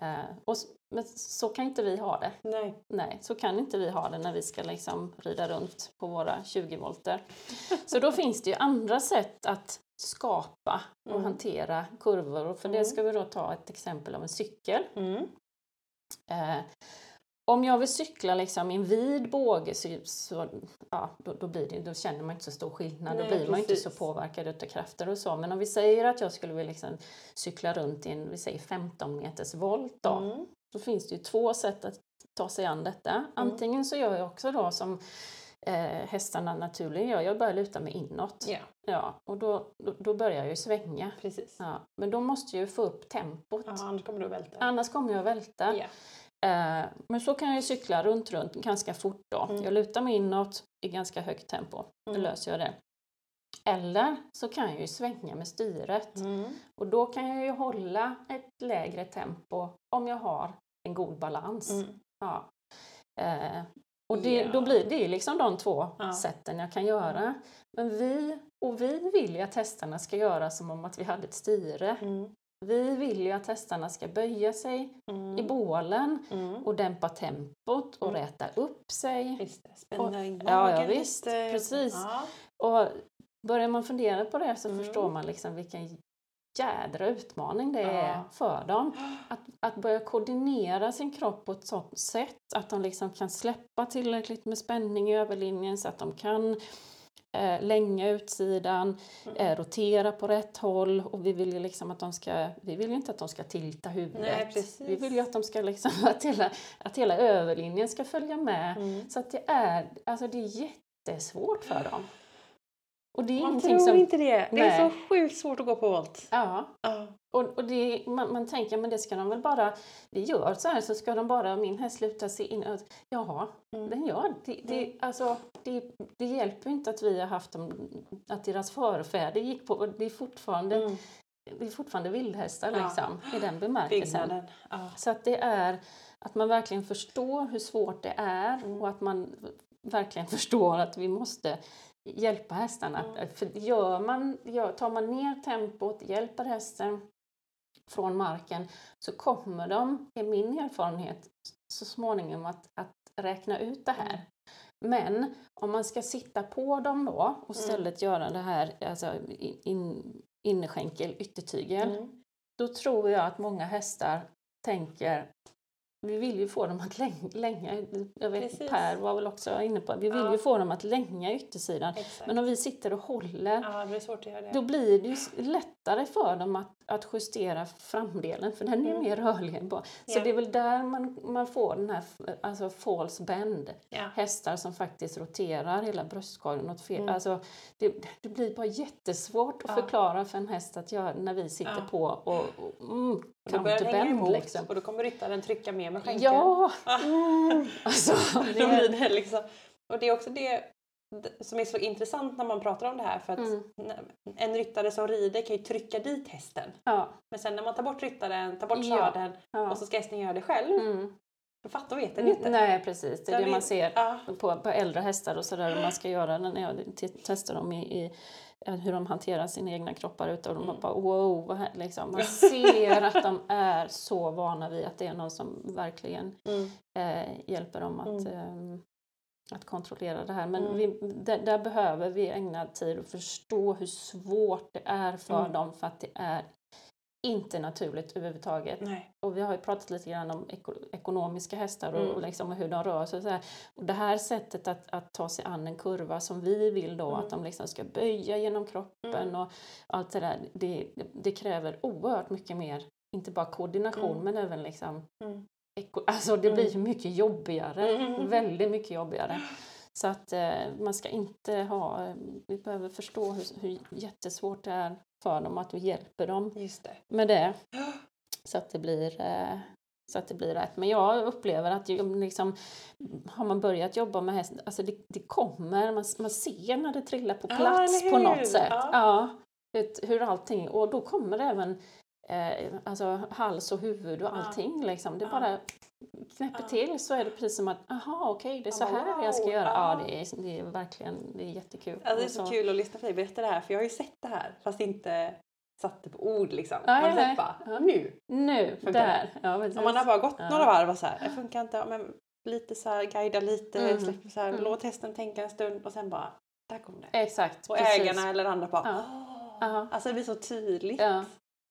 [SPEAKER 2] Eh, och, men så kan inte vi ha det.
[SPEAKER 1] Nej.
[SPEAKER 2] Nej, så kan inte vi ha det när vi ska liksom rida runt på våra 20 volter. Så då finns det ju andra sätt att skapa och
[SPEAKER 1] Mm.
[SPEAKER 2] hantera kurvor. Och för det
[SPEAKER 1] Mm.
[SPEAKER 2] ska vi då ta ett exempel av en cykel.
[SPEAKER 1] Mm.
[SPEAKER 2] Eh, om jag vill cykla liksom i en vid båge så, så ja, då, då, blir det, då känner man inte så stor skillnad.
[SPEAKER 1] Nej,
[SPEAKER 2] då blir man inte så
[SPEAKER 1] precis.
[SPEAKER 2] påverkad utav krafter och så. Men om vi säger att jag skulle vilja liksom cykla runt i en vi säger 15 meters volt då.
[SPEAKER 1] Mm.
[SPEAKER 2] Då finns det ju två sätt att ta sig an detta. Antingen så gör jag också då som eh, hästarna naturligen gör, jag börjar luta mig inåt.
[SPEAKER 1] Ja,
[SPEAKER 2] Ja, och då, då, då börjar jag ju svänga.
[SPEAKER 1] precis.
[SPEAKER 2] Ja, men då måste jag ju få upp tempot.
[SPEAKER 1] Ja, annars kommer du välta.
[SPEAKER 2] Annars kommer jag att välta.
[SPEAKER 1] Ja.
[SPEAKER 2] Eh, men så kan jag ju cykla runt, runt ganska fort då.
[SPEAKER 1] Mm.
[SPEAKER 2] Jag lutar mig inåt i ganska högt tempo. Då
[SPEAKER 1] Mm.
[SPEAKER 2] löser jag det. Eller så kan jag ju svänga med styret.
[SPEAKER 1] Mm.
[SPEAKER 2] Och då kan jag ju hålla ett lägre tempo om jag har en god balans.
[SPEAKER 1] Mm.
[SPEAKER 2] Ja. Eh, och det,
[SPEAKER 1] Ja.
[SPEAKER 2] då blir det liksom de två
[SPEAKER 1] Ja.
[SPEAKER 2] sätten jag kan göra. Men vi, och vi vill ju att hästarna ska göra som om att vi hade ett styre.
[SPEAKER 1] Mm.
[SPEAKER 2] Vi vill ju att hästarna ska böja sig
[SPEAKER 1] Mm.
[SPEAKER 2] i bålen
[SPEAKER 1] Mm.
[SPEAKER 2] och dämpa tempot och
[SPEAKER 1] Mm.
[SPEAKER 2] räta upp sig.
[SPEAKER 1] Visst, spänna in
[SPEAKER 2] ja, ja, visst,
[SPEAKER 1] lite.
[SPEAKER 2] precis.
[SPEAKER 1] Ja.
[SPEAKER 2] Och börjar man fundera på det så
[SPEAKER 1] Mm.
[SPEAKER 2] förstår man liksom vilken jädra utmaning det är
[SPEAKER 1] Ja.
[SPEAKER 2] för dem. Att, att börja koordinera sin kropp på ett sådant sätt att de liksom kan släppa tillräckligt med spänning i överlinjen så att de kan eh, länga utsidan,
[SPEAKER 1] Mm.
[SPEAKER 2] eh, rotera på rätt håll och vi vill ju liksom att de ska, vi vill ju inte att de ska tilta huvudet.
[SPEAKER 1] Nej,
[SPEAKER 2] vi vill ju att de ska liksom, att hela, att hela överlinjen ska följa med.
[SPEAKER 1] Mm.
[SPEAKER 2] Så att det är, alltså det är jättesvårt för dem. Och det är
[SPEAKER 1] Man tror
[SPEAKER 2] som...
[SPEAKER 1] inte det. Det är
[SPEAKER 2] Nej.
[SPEAKER 1] så sjukt svårt att gå på volt.
[SPEAKER 2] Ja,
[SPEAKER 1] Ja.
[SPEAKER 2] Och, och det, man, man tänker men det ska de väl bara, vi gör så här så ska de bara, min häst lutar sig in. Jaha,
[SPEAKER 1] Mm.
[SPEAKER 2] den gör det. det, alltså, det. Det hjälper inte att vi har haft dem, att deras förfäder gick på, det är fortfarande,
[SPEAKER 1] Mm.
[SPEAKER 2] det är fortfarande vildhästar
[SPEAKER 1] Ja.
[SPEAKER 2] liksom, i den bemärkelsen.
[SPEAKER 1] Ja.
[SPEAKER 2] Så att det är att man verkligen förstår hur svårt det är
[SPEAKER 1] Mm.
[SPEAKER 2] och att man verkligen förstår att vi måste hjälpa hästarna.
[SPEAKER 1] Mm.
[SPEAKER 2] För gör man, gör, tar man ner tempot, hjälper hästen från marken så kommer de, är min erfarenhet, så småningom att, att räkna ut det här. Men om man ska sitta på dem då och
[SPEAKER 1] Mm.
[SPEAKER 2] istället göra det här alltså in, innerskänkel, yttertygel,
[SPEAKER 1] Mm.
[SPEAKER 2] då tror jag att många hästar tänker vi vill ju få dem att läng- länga, jag vet
[SPEAKER 1] Precis.
[SPEAKER 2] Per var väl också inne på, vi vill
[SPEAKER 1] Ja.
[SPEAKER 2] ju få dem att länga yttersidan.
[SPEAKER 1] Exakt.
[SPEAKER 2] Men om vi sitter och håller,
[SPEAKER 1] Ja, blir
[SPEAKER 2] då blir det ju s- lättare för dem att, att justera framdelen, för den är
[SPEAKER 1] Mm.
[SPEAKER 2] mer rörlig än bara. Så
[SPEAKER 1] Ja.
[SPEAKER 2] det är väl där man, man får den här alltså false bend.
[SPEAKER 1] Ja.
[SPEAKER 2] Hästar som faktiskt roterar hela bröstkorgen åt fel.
[SPEAKER 1] Mm.
[SPEAKER 2] Alltså, det, det blir bara jättesvårt att
[SPEAKER 1] Ja.
[SPEAKER 2] förklara för en häst att göra när vi sitter
[SPEAKER 1] Ja.
[SPEAKER 2] på och, och mm,
[SPEAKER 1] då börjar hänga emot
[SPEAKER 2] liksom.
[SPEAKER 1] och då kommer ryttaren trycka mer med skänkeln.
[SPEAKER 2] Ja! Mm. Alltså, det,
[SPEAKER 1] blir det liksom. Och det är också det som är så intressant när man pratar om det här för att
[SPEAKER 2] Mm.
[SPEAKER 1] en ryttare som rider kan ju trycka dit hästen.
[SPEAKER 2] ja,
[SPEAKER 1] Men sen när man tar bort ryttaren, tar bort sadeln
[SPEAKER 2] ja.
[SPEAKER 1] och så ska hästen göra det själv.
[SPEAKER 2] Mm.
[SPEAKER 1] då fattar vet den inte.
[SPEAKER 2] Nej precis, det är
[SPEAKER 1] Så
[SPEAKER 2] det
[SPEAKER 1] vi-
[SPEAKER 2] man ser
[SPEAKER 1] Ja.
[SPEAKER 2] på, på äldre hästar och sådär man ska göra när jag testar dem i, i eh, hur de hanterar sina egna kroppar ute och de
[SPEAKER 1] Mm.
[SPEAKER 2] bara wow, vad här, liksom. man ser att de är så vana vid att det är någon som verkligen
[SPEAKER 1] Mm.
[SPEAKER 2] eh, hjälper dem att,
[SPEAKER 1] Mm.
[SPEAKER 2] Att kontrollera det här. Men
[SPEAKER 1] Mm.
[SPEAKER 2] vi, där, där behöver vi ägna tid och förstå hur svårt det är för
[SPEAKER 1] Mm.
[SPEAKER 2] dem för att det är inte naturligt överhuvudtaget.
[SPEAKER 1] Nej.
[SPEAKER 2] Och vi har ju pratat lite grann om eko, ekonomiska hästar och,
[SPEAKER 1] Mm.
[SPEAKER 2] och liksom hur de rör sig. Och så här. Och det här sättet att, att ta sig an en kurva som vi vill då,
[SPEAKER 1] Mm.
[SPEAKER 2] att de liksom ska böja genom kroppen
[SPEAKER 1] Mm.
[SPEAKER 2] och allt det där. Det, det kräver oerhört mycket mer, inte bara koordination
[SPEAKER 1] Mm.
[SPEAKER 2] men även liksom
[SPEAKER 1] Mm.
[SPEAKER 2] Alltså det blir ju
[SPEAKER 1] Mm.
[SPEAKER 2] mycket jobbigare,
[SPEAKER 1] Mm.
[SPEAKER 2] väldigt mycket jobbigare. Så att eh, man ska inte ha, eh, vi behöver förstå hur, hur jättesvårt det är för dem, att vi hjälper dem
[SPEAKER 1] det.
[SPEAKER 2] med det. Så att det blir, eh, så att det blir rätt. Men jag upplever att ju, liksom, har man börjat jobba med häst, alltså det, det kommer, man, man ser när det trillar på plats
[SPEAKER 1] eller
[SPEAKER 2] på något sätt.
[SPEAKER 1] Ja.
[SPEAKER 2] Ja. vet, hur allting, och då kommer det även eh, alltså hals och huvud och
[SPEAKER 1] Ja.
[SPEAKER 2] allting. Liksom. Det
[SPEAKER 1] Ja.
[SPEAKER 2] bara knäpper
[SPEAKER 1] Ja.
[SPEAKER 2] till så är det precis som att, aha okej det är så
[SPEAKER 1] Ja,
[SPEAKER 2] här jag ska
[SPEAKER 1] wow,
[SPEAKER 2] göra.
[SPEAKER 1] ja.
[SPEAKER 2] Ja, det är, det är verkligen, det är jättekul.
[SPEAKER 1] Alltså, det är
[SPEAKER 2] Och
[SPEAKER 1] så kul att lyssna på dig berätta det här för jag har ju sett det här fast inte satt det på ord liksom.
[SPEAKER 2] Nej,
[SPEAKER 1] man sett bara,
[SPEAKER 2] Ja.
[SPEAKER 1] nu.
[SPEAKER 2] Nu,
[SPEAKER 1] Funkar
[SPEAKER 2] där. Ja, precis.
[SPEAKER 1] Om man har bara gått
[SPEAKER 2] Ja.
[SPEAKER 1] några varv och så här, det funkar inte, ja, men lite så här, guida lite,
[SPEAKER 2] Mm.
[SPEAKER 1] släpp så här,
[SPEAKER 2] Mm.
[SPEAKER 1] låt hästen tänka en stund och sen bara, där kom det.
[SPEAKER 2] Exakt.
[SPEAKER 1] Och
[SPEAKER 2] precis.
[SPEAKER 1] ägarna eller andra bara,
[SPEAKER 2] Ja. Ja.
[SPEAKER 1] Alltså det blir så tydligt.
[SPEAKER 2] Ja.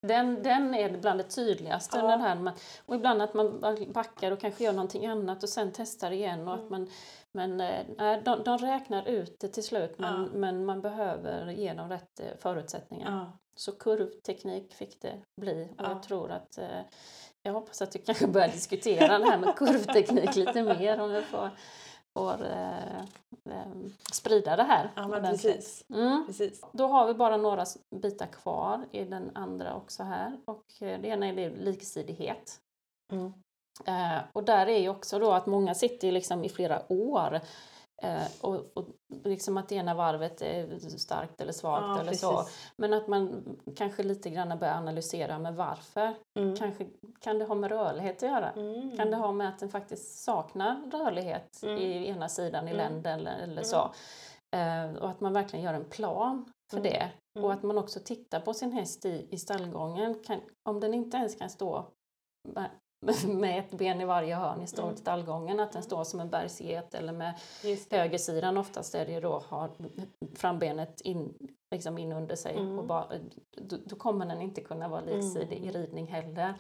[SPEAKER 2] Den, den är bland det tydligaste.
[SPEAKER 1] Ja.
[SPEAKER 2] Den här, man, och ibland att man backar och kanske gör någonting annat och sen testar igen. Och att
[SPEAKER 1] Mm.
[SPEAKER 2] man, men eh, de, de räknar ut det till slut men,
[SPEAKER 1] Ja.
[SPEAKER 2] men man behöver ge dem rätt eh, förutsättningar.
[SPEAKER 1] Ja.
[SPEAKER 2] Så kurvteknik fick det bli och
[SPEAKER 1] Ja.
[SPEAKER 2] jag tror att eh, jag hoppas att vi kanske börjar diskutera det här med kurvteknik lite mer om vi får, får eh, eh, sprida det här.
[SPEAKER 1] ja, men precis.
[SPEAKER 2] Mm.
[SPEAKER 1] precis.
[SPEAKER 2] Då har vi bara några bitar kvar i den andra också här. Och eh, det ena är liksidighet.
[SPEAKER 1] Mm.
[SPEAKER 2] Eh, och där är ju också då att många sitter liksom i flera år eh, och, och liksom att ena varvet är starkt eller svagt
[SPEAKER 1] Ja,
[SPEAKER 2] eller så.
[SPEAKER 1] precis.
[SPEAKER 2] Men att man kanske lite grann börjar analysera med varför.
[SPEAKER 1] Mm.
[SPEAKER 2] Kanske kan det ha med rörlighet att göra?
[SPEAKER 1] Mm.
[SPEAKER 2] Kan det ha med att den faktiskt saknar rörlighet
[SPEAKER 1] Mm.
[SPEAKER 2] i ena sidan i
[SPEAKER 1] Mm.
[SPEAKER 2] länden eller, eller
[SPEAKER 1] Mm.
[SPEAKER 2] så? Eh, och att man verkligen gör en plan för
[SPEAKER 1] Mm.
[SPEAKER 2] det.
[SPEAKER 1] Mm.
[SPEAKER 2] Och att man också tittar på sin häst i, i stallgången. Kan, om den inte ens kan stå med- ett ben i varje hörn i
[SPEAKER 1] Mm.
[SPEAKER 2] stallgången, att den står som en bergsget eller med högersidan oftast är det ju då har frambenet in, liksom in under sig
[SPEAKER 1] Mm.
[SPEAKER 2] och bara, då, då kommer den inte kunna vara liksidig
[SPEAKER 1] Mm.
[SPEAKER 2] i ridning heller.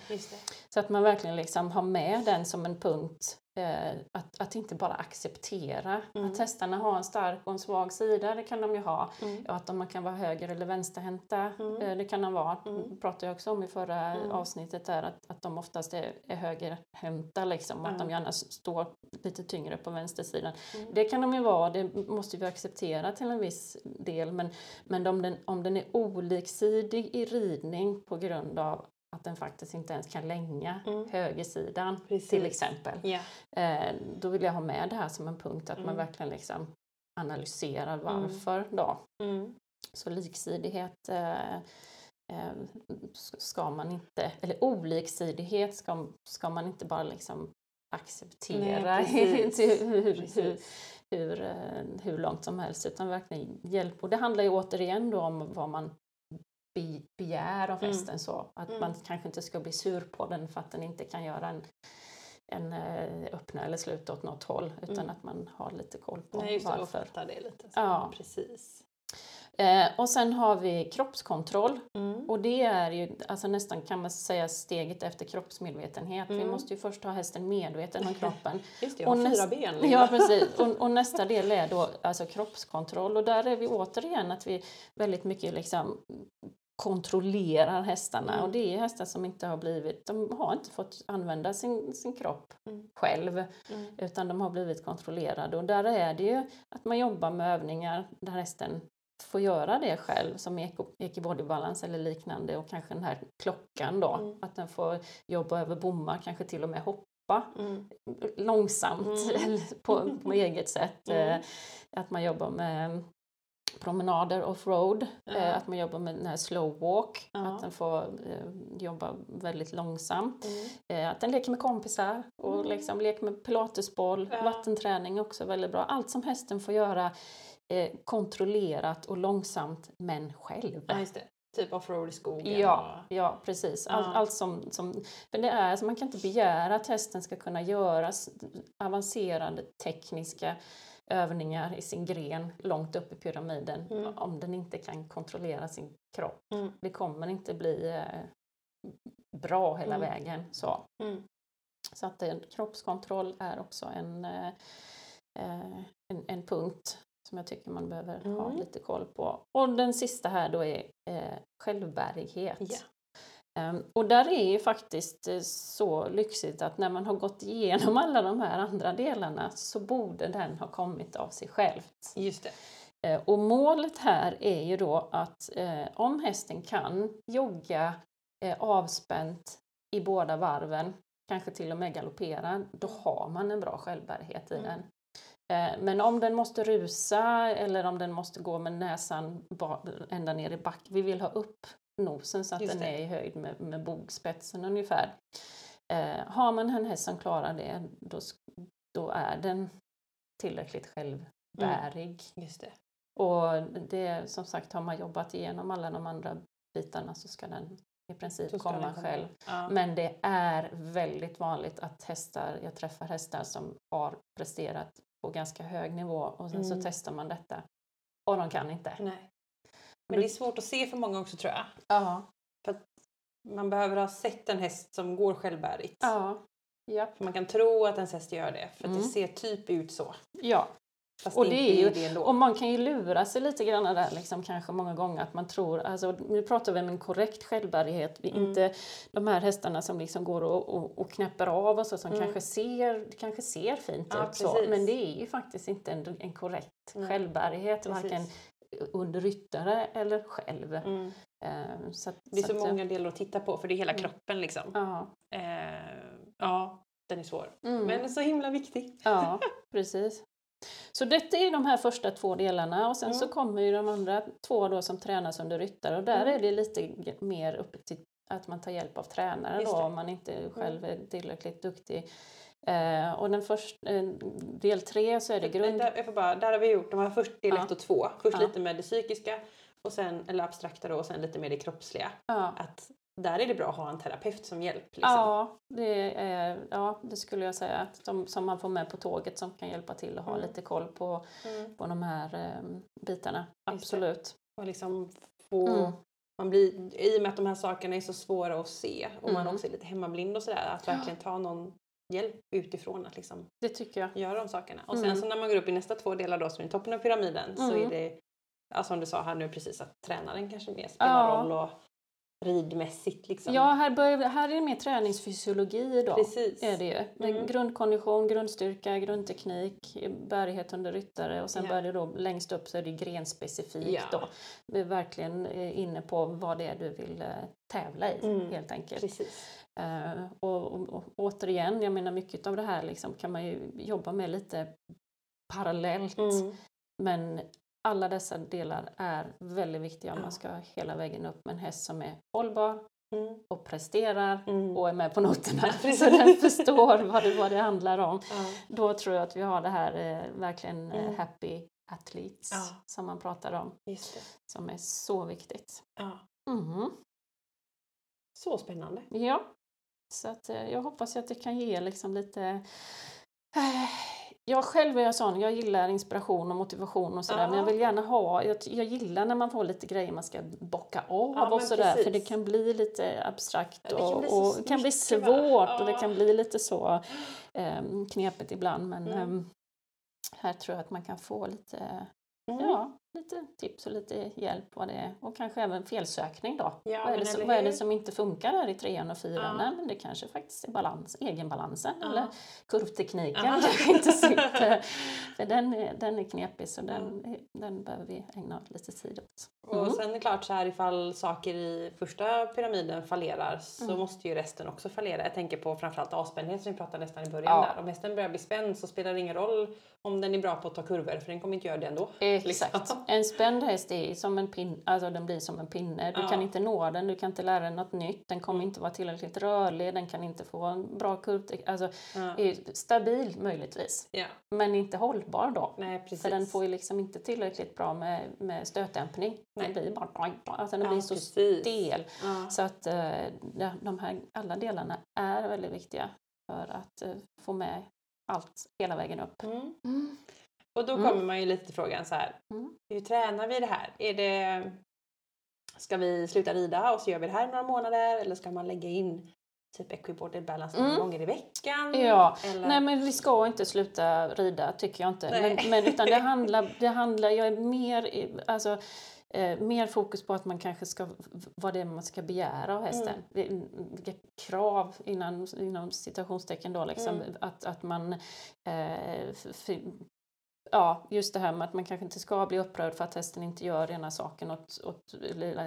[SPEAKER 2] Så att man verkligen liksom har med den som en punkt. Eh, att, att inte bara acceptera
[SPEAKER 1] Mm.
[SPEAKER 2] att hästarna har en stark och en svag sida, det kan de ju ha.
[SPEAKER 1] Mm.
[SPEAKER 2] Och att de kan vara höger eller vänsterhänta,
[SPEAKER 1] Mm.
[SPEAKER 2] eh, det kan de vara.
[SPEAKER 1] Mm.
[SPEAKER 2] Pratade jag också om i förra
[SPEAKER 1] Mm.
[SPEAKER 2] avsnittet där, att, att de oftast är, är högerhänta liksom. Att de gärna står lite tyngre på vänstersidan.
[SPEAKER 1] Mm.
[SPEAKER 2] Det kan de ju vara, det måste vi acceptera till en viss del. Men, men om, den, om den är oliksidig i ridning på grund av att den faktiskt inte ens kan länga
[SPEAKER 1] Mm.
[SPEAKER 2] högersidan
[SPEAKER 1] Precis.
[SPEAKER 2] till exempel. Eh, då vill jag ha med det här som en punkt att man
[SPEAKER 1] Mm.
[SPEAKER 2] verkligen liksom analyserar varför då.
[SPEAKER 1] Mm.
[SPEAKER 2] Så liksidighet eh, eh, ska man inte, eller oliksidighet ska, ska man inte bara liksom acceptera
[SPEAKER 1] Nej,
[SPEAKER 2] hur, hur, hur, eh, hur långt som helst utan verkligen hjälp. Och det handlar ju återigen då om vad man be, begär av
[SPEAKER 1] Mm.
[SPEAKER 2] hästen så. Att
[SPEAKER 1] Mm.
[SPEAKER 2] man kanske inte ska bli sur på den för att den inte kan göra en, en eh, öppna eller sluta åt något håll utan
[SPEAKER 1] Mm.
[SPEAKER 2] att man har lite koll på
[SPEAKER 1] Nej, just det.
[SPEAKER 2] Varför.
[SPEAKER 1] fatta det lite. Så.
[SPEAKER 2] Ja.
[SPEAKER 1] Precis.
[SPEAKER 2] Eh, och sen har vi kroppskontroll
[SPEAKER 1] Mm.
[SPEAKER 2] och det är ju alltså nästan kan man säga steget efter kroppsmedvetenhet. Vi
[SPEAKER 1] Mm.
[SPEAKER 2] måste ju först ha hästen medveten om kroppen.
[SPEAKER 1] Just det, jag
[SPEAKER 2] Och
[SPEAKER 1] har fyra ben.
[SPEAKER 2] Ja, precis. Och, och nästa del är då alltså kroppskontroll och där är vi återigen att vi väldigt mycket liksom kontrollerar hästarna
[SPEAKER 1] Mm.
[SPEAKER 2] och det är hästar som inte har blivit, de har inte fått använda sin, sin kropp
[SPEAKER 1] Mm.
[SPEAKER 2] själv
[SPEAKER 1] Mm.
[SPEAKER 2] utan de har blivit kontrollerade och där är det ju att man jobbar med övningar där hästen får göra det själv som Eco Body Balance eller liknande och kanske den här klockan då,
[SPEAKER 1] Mm.
[SPEAKER 2] att den får jobba över bommar, kanske till och med hoppa
[SPEAKER 1] Mm.
[SPEAKER 2] långsamt
[SPEAKER 1] Mm.
[SPEAKER 2] på, på eget sätt.
[SPEAKER 1] Mm.
[SPEAKER 2] Eh, Att man jobbar med promenader offroad, eh, att man jobbar med den här slow walk,
[SPEAKER 1] Ja.
[SPEAKER 2] att den får eh, jobba väldigt långsamt.
[SPEAKER 1] Mm.
[SPEAKER 2] Eh, att den leker med kompisar och
[SPEAKER 1] Mm.
[SPEAKER 2] liksom leker med pilatesboll, vattenträning också väldigt bra. Allt som hästen får göra kontrollerat och långsamt men själv.
[SPEAKER 1] Ja. Typ offroad i skogen.
[SPEAKER 2] Ja, ja precis. Allt,
[SPEAKER 1] Ja.
[SPEAKER 2] allt som, som, för det är, så man kan inte begära att hästen ska kunna göra avancerade tekniska övningar i sin gren långt upp i pyramiden
[SPEAKER 1] Mm.
[SPEAKER 2] om den inte kan kontrollera sin kropp.
[SPEAKER 1] Mm.
[SPEAKER 2] Det kommer inte bli eh, bra hela
[SPEAKER 1] Mm.
[SPEAKER 2] vägen. Så,
[SPEAKER 1] Mm.
[SPEAKER 2] så att eh, kroppskontroll är också en, eh, eh, en, en punkt som jag tycker man behöver ha
[SPEAKER 1] Mm.
[SPEAKER 2] lite koll på. Och den sista här då är självbärighet.
[SPEAKER 1] Ja.
[SPEAKER 2] Ehm, och där är ju faktiskt eh, så lyxigt att när man har gått igenom alla de här andra delarna så borde den ha kommit av sig självt.
[SPEAKER 1] Just det.
[SPEAKER 2] Eh, Och målet här är ju då att eh, om hästen kan jogga eh, avspänt i båda varven, kanske till och med galoppera, då har man en bra självbärighet i
[SPEAKER 1] Mm.
[SPEAKER 2] den. Eh, men om den måste rusa eller om den måste gå med näsan ända ner i back, vi vill ha upp nosen så att den är i höjd med, med bogspetsen ungefär. Eh, har man en häst som klarar det, då, då är den tillräckligt självbärig.
[SPEAKER 1] Just det.
[SPEAKER 2] Och det, som sagt, har man jobbat igenom alla de andra bitarna så ska den i princip komma. själv.
[SPEAKER 1] Ja.
[SPEAKER 2] Men det är väldigt vanligt att hästar, jag träffar hästar som har presterat på ganska hög nivå och sen
[SPEAKER 1] Mm.
[SPEAKER 2] så testar man detta och de kan inte.
[SPEAKER 1] Nej. Men det är svårt att se för många också tror jag.
[SPEAKER 2] Ja,
[SPEAKER 1] Man behöver ha sett en häst som går självbärigt.
[SPEAKER 2] ja, ja,
[SPEAKER 1] För man kan tro att ens häst gör det, för att
[SPEAKER 2] Mm.
[SPEAKER 1] det ser typ ut så.
[SPEAKER 2] ja.
[SPEAKER 1] Fast
[SPEAKER 2] Och
[SPEAKER 1] det
[SPEAKER 2] är ju-
[SPEAKER 1] det ändå.
[SPEAKER 2] Och man kan ju lura sig lite grann där liksom kanske många gånger att man tror, alltså nu pratar vi om en korrekt självbärighet, vi
[SPEAKER 1] Mm.
[SPEAKER 2] inte de här hästarna som liksom går och, och, och knäpper av och så som
[SPEAKER 1] Mm.
[SPEAKER 2] kanske ser, kanske ser fint
[SPEAKER 1] Ja,
[SPEAKER 2] ut så, men det är ju faktiskt inte en, en korrekt
[SPEAKER 1] Nej.
[SPEAKER 2] självbärighet,
[SPEAKER 1] Precis.
[SPEAKER 2] varken under ryttare eller själv.
[SPEAKER 1] Mm.
[SPEAKER 2] Eh, så att,
[SPEAKER 1] Det är så
[SPEAKER 2] att, eh,
[SPEAKER 1] många delar att titta på för det är hela
[SPEAKER 2] Mm.
[SPEAKER 1] kroppen liksom.
[SPEAKER 2] Ja.
[SPEAKER 1] Eh, ja, den är svår.
[SPEAKER 2] Mm.
[SPEAKER 1] Men så himla viktig.
[SPEAKER 2] Ja, precis. Så detta är de här första två delarna och sen så
[SPEAKER 1] Mm.
[SPEAKER 2] kommer ju de andra två då som tränas under ryttare och där
[SPEAKER 1] Mm.
[SPEAKER 2] är det lite mer upp till att man tar hjälp av tränare då om man inte själv är tillräckligt duktig. Eh, och den första, eh, del tre så är det grund...
[SPEAKER 1] Där, jag får bara, där har vi gjort, de har först del
[SPEAKER 2] Ja.
[SPEAKER 1] 1 och 2. Först
[SPEAKER 2] Ja.
[SPEAKER 1] lite med det psykiska, och sen, eller abstrakta då, och sen lite med det kroppsliga.
[SPEAKER 2] Ja.
[SPEAKER 1] Att där är det bra att ha en terapeut som hjälp. Liksom.
[SPEAKER 2] Ja, det är, ja, det skulle jag säga. Att som, man får med på tåget som kan hjälpa till att ha
[SPEAKER 1] Mm.
[SPEAKER 2] lite koll på,
[SPEAKER 1] Mm.
[SPEAKER 2] på de här eh, bitarna. Absolut.
[SPEAKER 1] Och liksom få,
[SPEAKER 2] Mm.
[SPEAKER 1] man blir, I och med att de här sakerna är så svåra att se och man
[SPEAKER 2] Mm.
[SPEAKER 1] också är lite hemmablind och sådär, att verkligen ta någon hjälp utifrån att liksom
[SPEAKER 2] Det tycker jag.
[SPEAKER 1] göra de sakerna. Och sen
[SPEAKER 2] Mm.
[SPEAKER 1] så när man går upp i nästa två delar då som är toppen av pyramiden så
[SPEAKER 2] Mm.
[SPEAKER 1] är det, ja, som du sa här nu precis, att tränaren kanske mer spelar
[SPEAKER 2] Ja.
[SPEAKER 1] roll och ridmässigt liksom.
[SPEAKER 2] Ja, här, börjar, här är det mer träningsfysiologi då.
[SPEAKER 1] precis.
[SPEAKER 2] Är det ju. Är
[SPEAKER 1] Mm.
[SPEAKER 2] Grundkondition, grundstyrka, grundteknik, bärighet under ryttare och sen
[SPEAKER 1] Ja.
[SPEAKER 2] börjar det då längst upp så är det grenspecifikt
[SPEAKER 1] Ja.
[SPEAKER 2] då. Vi är verkligen eh, inne på vad det är du vill eh, tävla i
[SPEAKER 1] Mm.
[SPEAKER 2] helt enkelt.
[SPEAKER 1] Precis.
[SPEAKER 2] Eh, och, och, och återigen, jag menar mycket av det här liksom kan man ju jobba med lite parallellt.
[SPEAKER 1] Mm.
[SPEAKER 2] Men alla dessa delar är väldigt viktiga om
[SPEAKER 1] Ja.
[SPEAKER 2] man ska hela vägen upp med en häst som är hållbar
[SPEAKER 1] Mm.
[SPEAKER 2] och presterar
[SPEAKER 1] Mm.
[SPEAKER 2] och är med på noterna så den förstår vad det, vad det handlar om.
[SPEAKER 1] Ja.
[SPEAKER 2] Då tror jag att vi har det här eh, verkligen eh,
[SPEAKER 1] Mm.
[SPEAKER 2] happy athletes som man pratar om, som är så viktigt.
[SPEAKER 1] Ja.
[SPEAKER 2] Mhm.
[SPEAKER 1] Så spännande.
[SPEAKER 2] Ja, så att, eh, jag hoppas att det kan ge liksom lite eh, jag själv är jag sån, jag gillar inspiration och motivation och sådär
[SPEAKER 1] Ja.
[SPEAKER 2] men jag vill gärna ha, jag, jag gillar när man får lite grejer man ska bocka av
[SPEAKER 1] Ja,
[SPEAKER 2] och sådär för det kan bli lite abstrakt
[SPEAKER 1] Ja, det
[SPEAKER 2] och, och kan bli svårt och det kan bli lite så um, knepigt ibland men
[SPEAKER 1] Mm.
[SPEAKER 2] ehm, här tror jag att man kan få lite,
[SPEAKER 1] Mm.
[SPEAKER 2] ja, lite tips och lite hjälp vad det är och kanske även felsökning då.
[SPEAKER 1] Ja,
[SPEAKER 2] vad, är som, vad är det som inte funkar där i trean och fyran?
[SPEAKER 1] Ja.
[SPEAKER 2] Men det kanske faktiskt är balans, egenbalansen
[SPEAKER 1] Ja.
[SPEAKER 2] eller kurvtekniken
[SPEAKER 1] Ja.
[SPEAKER 2] kanske inte sitter. För den är, den är knepig så den, den behöver vi ägna lite tid åt.
[SPEAKER 1] Och
[SPEAKER 2] Mm.
[SPEAKER 1] sen är det klart så här ifall saker i första pyramiden fallerar så
[SPEAKER 2] Mm.
[SPEAKER 1] måste ju resten också fallera. Jag tänker på framförallt avspändhet som vi pratade nästan i början
[SPEAKER 2] Ja.
[SPEAKER 1] där. Om hästen börjar bli spänd så spelar det ingen roll om den är bra på att ta kurvor för den kommer inte göra det ändå.
[SPEAKER 2] Exakt,
[SPEAKER 1] Liksom.
[SPEAKER 2] En spänd häst är som en pinne, alltså den blir som en pinne. Du
[SPEAKER 1] Ja.
[SPEAKER 2] kan inte nå den, du kan inte lära den något nytt, den kommer inte vara tillräckligt rörlig, den kan inte få en bra kurvtek- Alltså,
[SPEAKER 1] Ja.
[SPEAKER 2] är stabil möjligtvis,
[SPEAKER 1] ja.
[SPEAKER 2] men inte hållbar då.
[SPEAKER 1] Nej, precis.
[SPEAKER 2] För den får ju liksom inte tillräckligt bra med, med stötdämpning.
[SPEAKER 1] Nej.
[SPEAKER 2] Den blir bara alltså den
[SPEAKER 1] Ja,
[SPEAKER 2] blir så
[SPEAKER 1] precis.
[SPEAKER 2] stel.
[SPEAKER 1] Ja.
[SPEAKER 2] Så att eh, de- här alla delarna är väldigt viktiga för att eh, få med allt hela vägen upp.
[SPEAKER 1] Mm. Och då
[SPEAKER 2] Mm.
[SPEAKER 1] kommer man ju lite till frågan så här.
[SPEAKER 2] Mm.
[SPEAKER 1] Hur tränar vi det här? Är det... Ska vi sluta rida och så gör vi det här i några månader? Eller ska man lägga in typ equiported balance några
[SPEAKER 2] Mm.
[SPEAKER 1] gånger i veckan?
[SPEAKER 2] Ja,
[SPEAKER 1] Eller...
[SPEAKER 2] Nej men vi ska inte sluta rida tycker jag inte. Men, men, utan det handlar, det handlar, jag är mer, alltså, eh, mer fokus på att man kanske ska, vad det är man ska begära av hästen.
[SPEAKER 1] Mm.
[SPEAKER 2] Vilka krav innan, inom citationstecken då liksom.
[SPEAKER 1] Mm.
[SPEAKER 2] Att, att man eh, Ja, just det här med att man kanske inte ska bli upprörd för att hästen inte gör ena saken åt, åt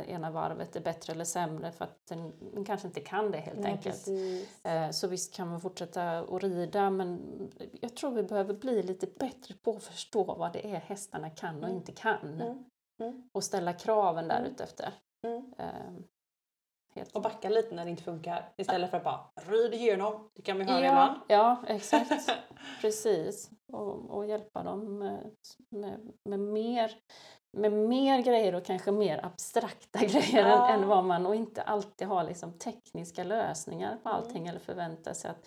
[SPEAKER 2] ena varvet är bättre eller sämre för att den, den kanske inte kan det helt
[SPEAKER 1] Nej,
[SPEAKER 2] enkelt. Eh, Så visst kan man fortsätta att rida men jag tror vi behöver bli lite bättre på att förstå vad det är hästarna kan och
[SPEAKER 1] Mm.
[SPEAKER 2] inte kan.
[SPEAKER 1] Mm. Mm.
[SPEAKER 2] Och ställa kraven där
[SPEAKER 1] Mm.
[SPEAKER 2] utefter.
[SPEAKER 1] Mm.
[SPEAKER 2] Eh, Helt
[SPEAKER 1] Och backa lite när det inte funkar istället för att bara rid igenom. Det kan vi höra
[SPEAKER 2] ja,
[SPEAKER 1] ibland.
[SPEAKER 2] ja, exakt. Precis. Och, och hjälpa dem med, med, med, mer, med mer grejer och kanske mer abstrakta grejer
[SPEAKER 1] Ja.
[SPEAKER 2] än, än vad man och inte alltid ha liksom tekniska lösningar på
[SPEAKER 1] Mm.
[SPEAKER 2] allting eller förvänta sig att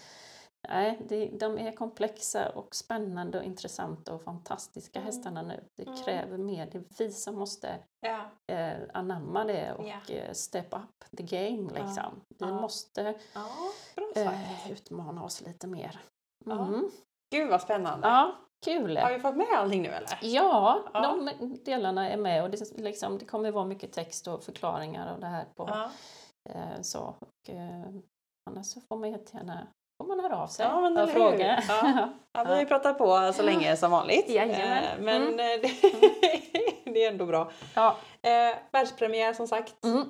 [SPEAKER 2] Nej, det, de är komplexa och spännande och intressanta och fantastiska
[SPEAKER 1] Mm.
[SPEAKER 2] hästarna nu. Det
[SPEAKER 1] Mm.
[SPEAKER 2] kräver mer. Det är vi som måste
[SPEAKER 1] Ja.
[SPEAKER 2] eh, anamma det och
[SPEAKER 1] Ja.
[SPEAKER 2] eh, step up the game liksom. Vi
[SPEAKER 1] Ja.
[SPEAKER 2] måste
[SPEAKER 1] bra sagt.
[SPEAKER 2] eh, utmana oss lite mer. Mm.
[SPEAKER 1] Gud vad spännande.
[SPEAKER 2] Ja, kul!
[SPEAKER 1] Har vi fått med allting nu eller?
[SPEAKER 2] Ja,
[SPEAKER 1] Ja.
[SPEAKER 2] de delarna är med och det, liksom, det kommer vara mycket text och förklaringar och det här på eh, så. Och, eh, annars så får man jättegärna får man höra av sig
[SPEAKER 1] Ja, men
[SPEAKER 2] och
[SPEAKER 1] eller hur?
[SPEAKER 2] fråga.
[SPEAKER 1] Ja. Ja, vi har ju pratat på så länge som vanligt.
[SPEAKER 2] Jajamän.
[SPEAKER 1] Eh, Men
[SPEAKER 2] Mm.
[SPEAKER 1] eh, det, det är ändå bra.
[SPEAKER 2] ja.
[SPEAKER 1] Eh, världspremiär som sagt
[SPEAKER 2] Mm.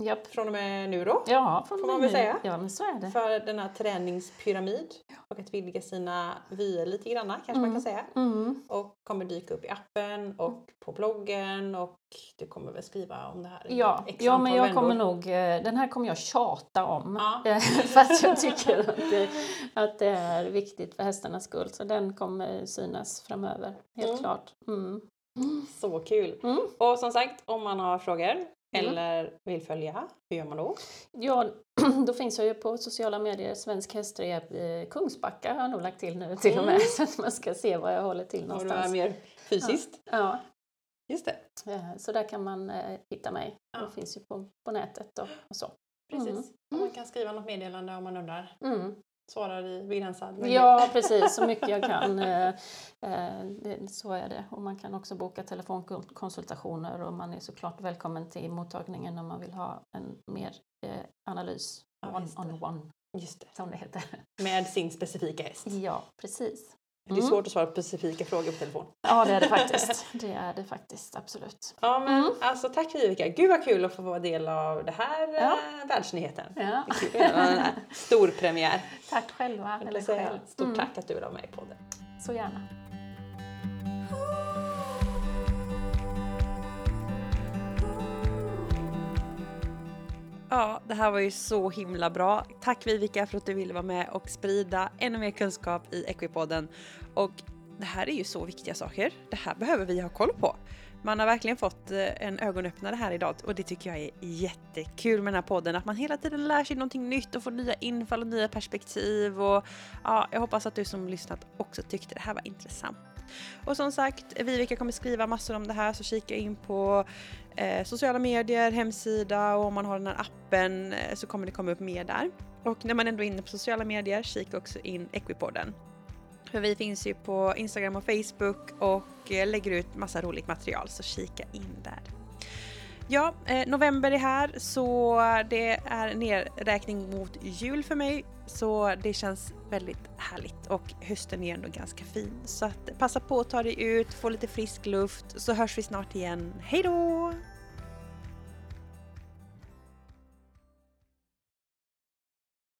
[SPEAKER 2] Japp.
[SPEAKER 1] från och med nu då.
[SPEAKER 2] Ja,
[SPEAKER 1] Får man väl säga.
[SPEAKER 2] Ja, men så är det.
[SPEAKER 1] För denna träningspyramid. Och att vidga sina vyer lite grann kanske man
[SPEAKER 2] Mm.
[SPEAKER 1] kan säga.
[SPEAKER 2] Mm.
[SPEAKER 1] Och kommer dyka upp i appen och på bloggen och du kommer väl skriva om det här
[SPEAKER 2] Ja, ja, men jag kommer nog, eh, den här kommer jag tjata om.
[SPEAKER 1] Ja.
[SPEAKER 2] Eh, För att jag tycker att det, att det är viktigt för hästarnas skull. Så den kommer synas framöver, helt
[SPEAKER 1] Mm.
[SPEAKER 2] klart. Mm.
[SPEAKER 1] Så kul!
[SPEAKER 2] Mm.
[SPEAKER 1] Och som sagt, om man har frågor. Eller vill följa, hur gör man då?
[SPEAKER 2] Ja, då finns jag ju på sociala medier. Svensk hästrep eh, Kungsbacka har jag nog lagt till nu till och med.
[SPEAKER 1] Mm.
[SPEAKER 2] Så att man ska se var jag håller till
[SPEAKER 1] Om du är
[SPEAKER 2] någonstans.
[SPEAKER 1] mer fysiskt?
[SPEAKER 2] Ja,
[SPEAKER 1] Just det,
[SPEAKER 2] eh, så där kan man eh, hitta mig.
[SPEAKER 1] Ja.
[SPEAKER 2] Det finns ju på, på nätet och, och så.
[SPEAKER 1] precis.
[SPEAKER 2] Mm.
[SPEAKER 1] Och man kan skriva något meddelande om man undrar.
[SPEAKER 2] Mm.
[SPEAKER 1] Svarar i begränsad möjlighet.
[SPEAKER 2] Ja, precis. Så mycket jag kan. Eh, eh, så är det. Och man kan också boka telefonkonsultationer och man är såklart välkommen till mottagningen om man vill ha en mer eh, analys.
[SPEAKER 1] Ja,
[SPEAKER 2] One
[SPEAKER 1] just det.
[SPEAKER 2] on one,
[SPEAKER 1] Just det.
[SPEAKER 2] som det heter.
[SPEAKER 1] Med sin specifika häst.
[SPEAKER 2] Ja, precis.
[SPEAKER 1] Det är
[SPEAKER 2] Mm.
[SPEAKER 1] svårt att svara på specifika frågor på telefon.
[SPEAKER 2] Ja, det är det faktiskt. Det är det faktiskt, absolut.
[SPEAKER 1] Ja men
[SPEAKER 2] Mm.
[SPEAKER 1] alltså tack Vivica, gud vad kul att få vara del av det här
[SPEAKER 2] Ja.
[SPEAKER 1] eh, världsnyheten.
[SPEAKER 2] Ja.
[SPEAKER 1] Det är kul att göra den här Storpremiär.
[SPEAKER 2] Tack själva. Eller
[SPEAKER 1] vill säga
[SPEAKER 2] själv.
[SPEAKER 1] Stort
[SPEAKER 2] Mm,
[SPEAKER 1] tack att du var med i podden.
[SPEAKER 2] Så gärna.
[SPEAKER 1] Ja, det här var ju så himla bra. Tack Vivica för att du ville vara med och sprida ännu mer kunskap i Equipodden. Och det här är ju så viktiga saker. Det här behöver vi ha koll på. Man har verkligen fått eh, en ögonöppnare här idag och det tycker jag är jättekul med den här podden. Att man hela tiden lär sig någonting nytt och får nya infall och nya perspektiv. Och ja, jag hoppas att du som lyssnat också tyckte det här var intressant. Och som sagt, Vivica kommer skriva massor om det här så kika in på eh, sociala medier, hemsida och om man har den här appen eh, så kommer det komma upp mer där. Och när man ändå är inne på sociala medier, kika också in Equipodden. För vi finns ju på Instagram och Facebook och eh, lägger ut massa roligt material så kika in där. Ja, eh, november är här så det är nedräkning mot jul för mig så det känns väldigt härligt och hösten är ändå ganska fin. Så att passa på att ta dig ut, få lite frisk luft så hörs vi snart igen. Hej då!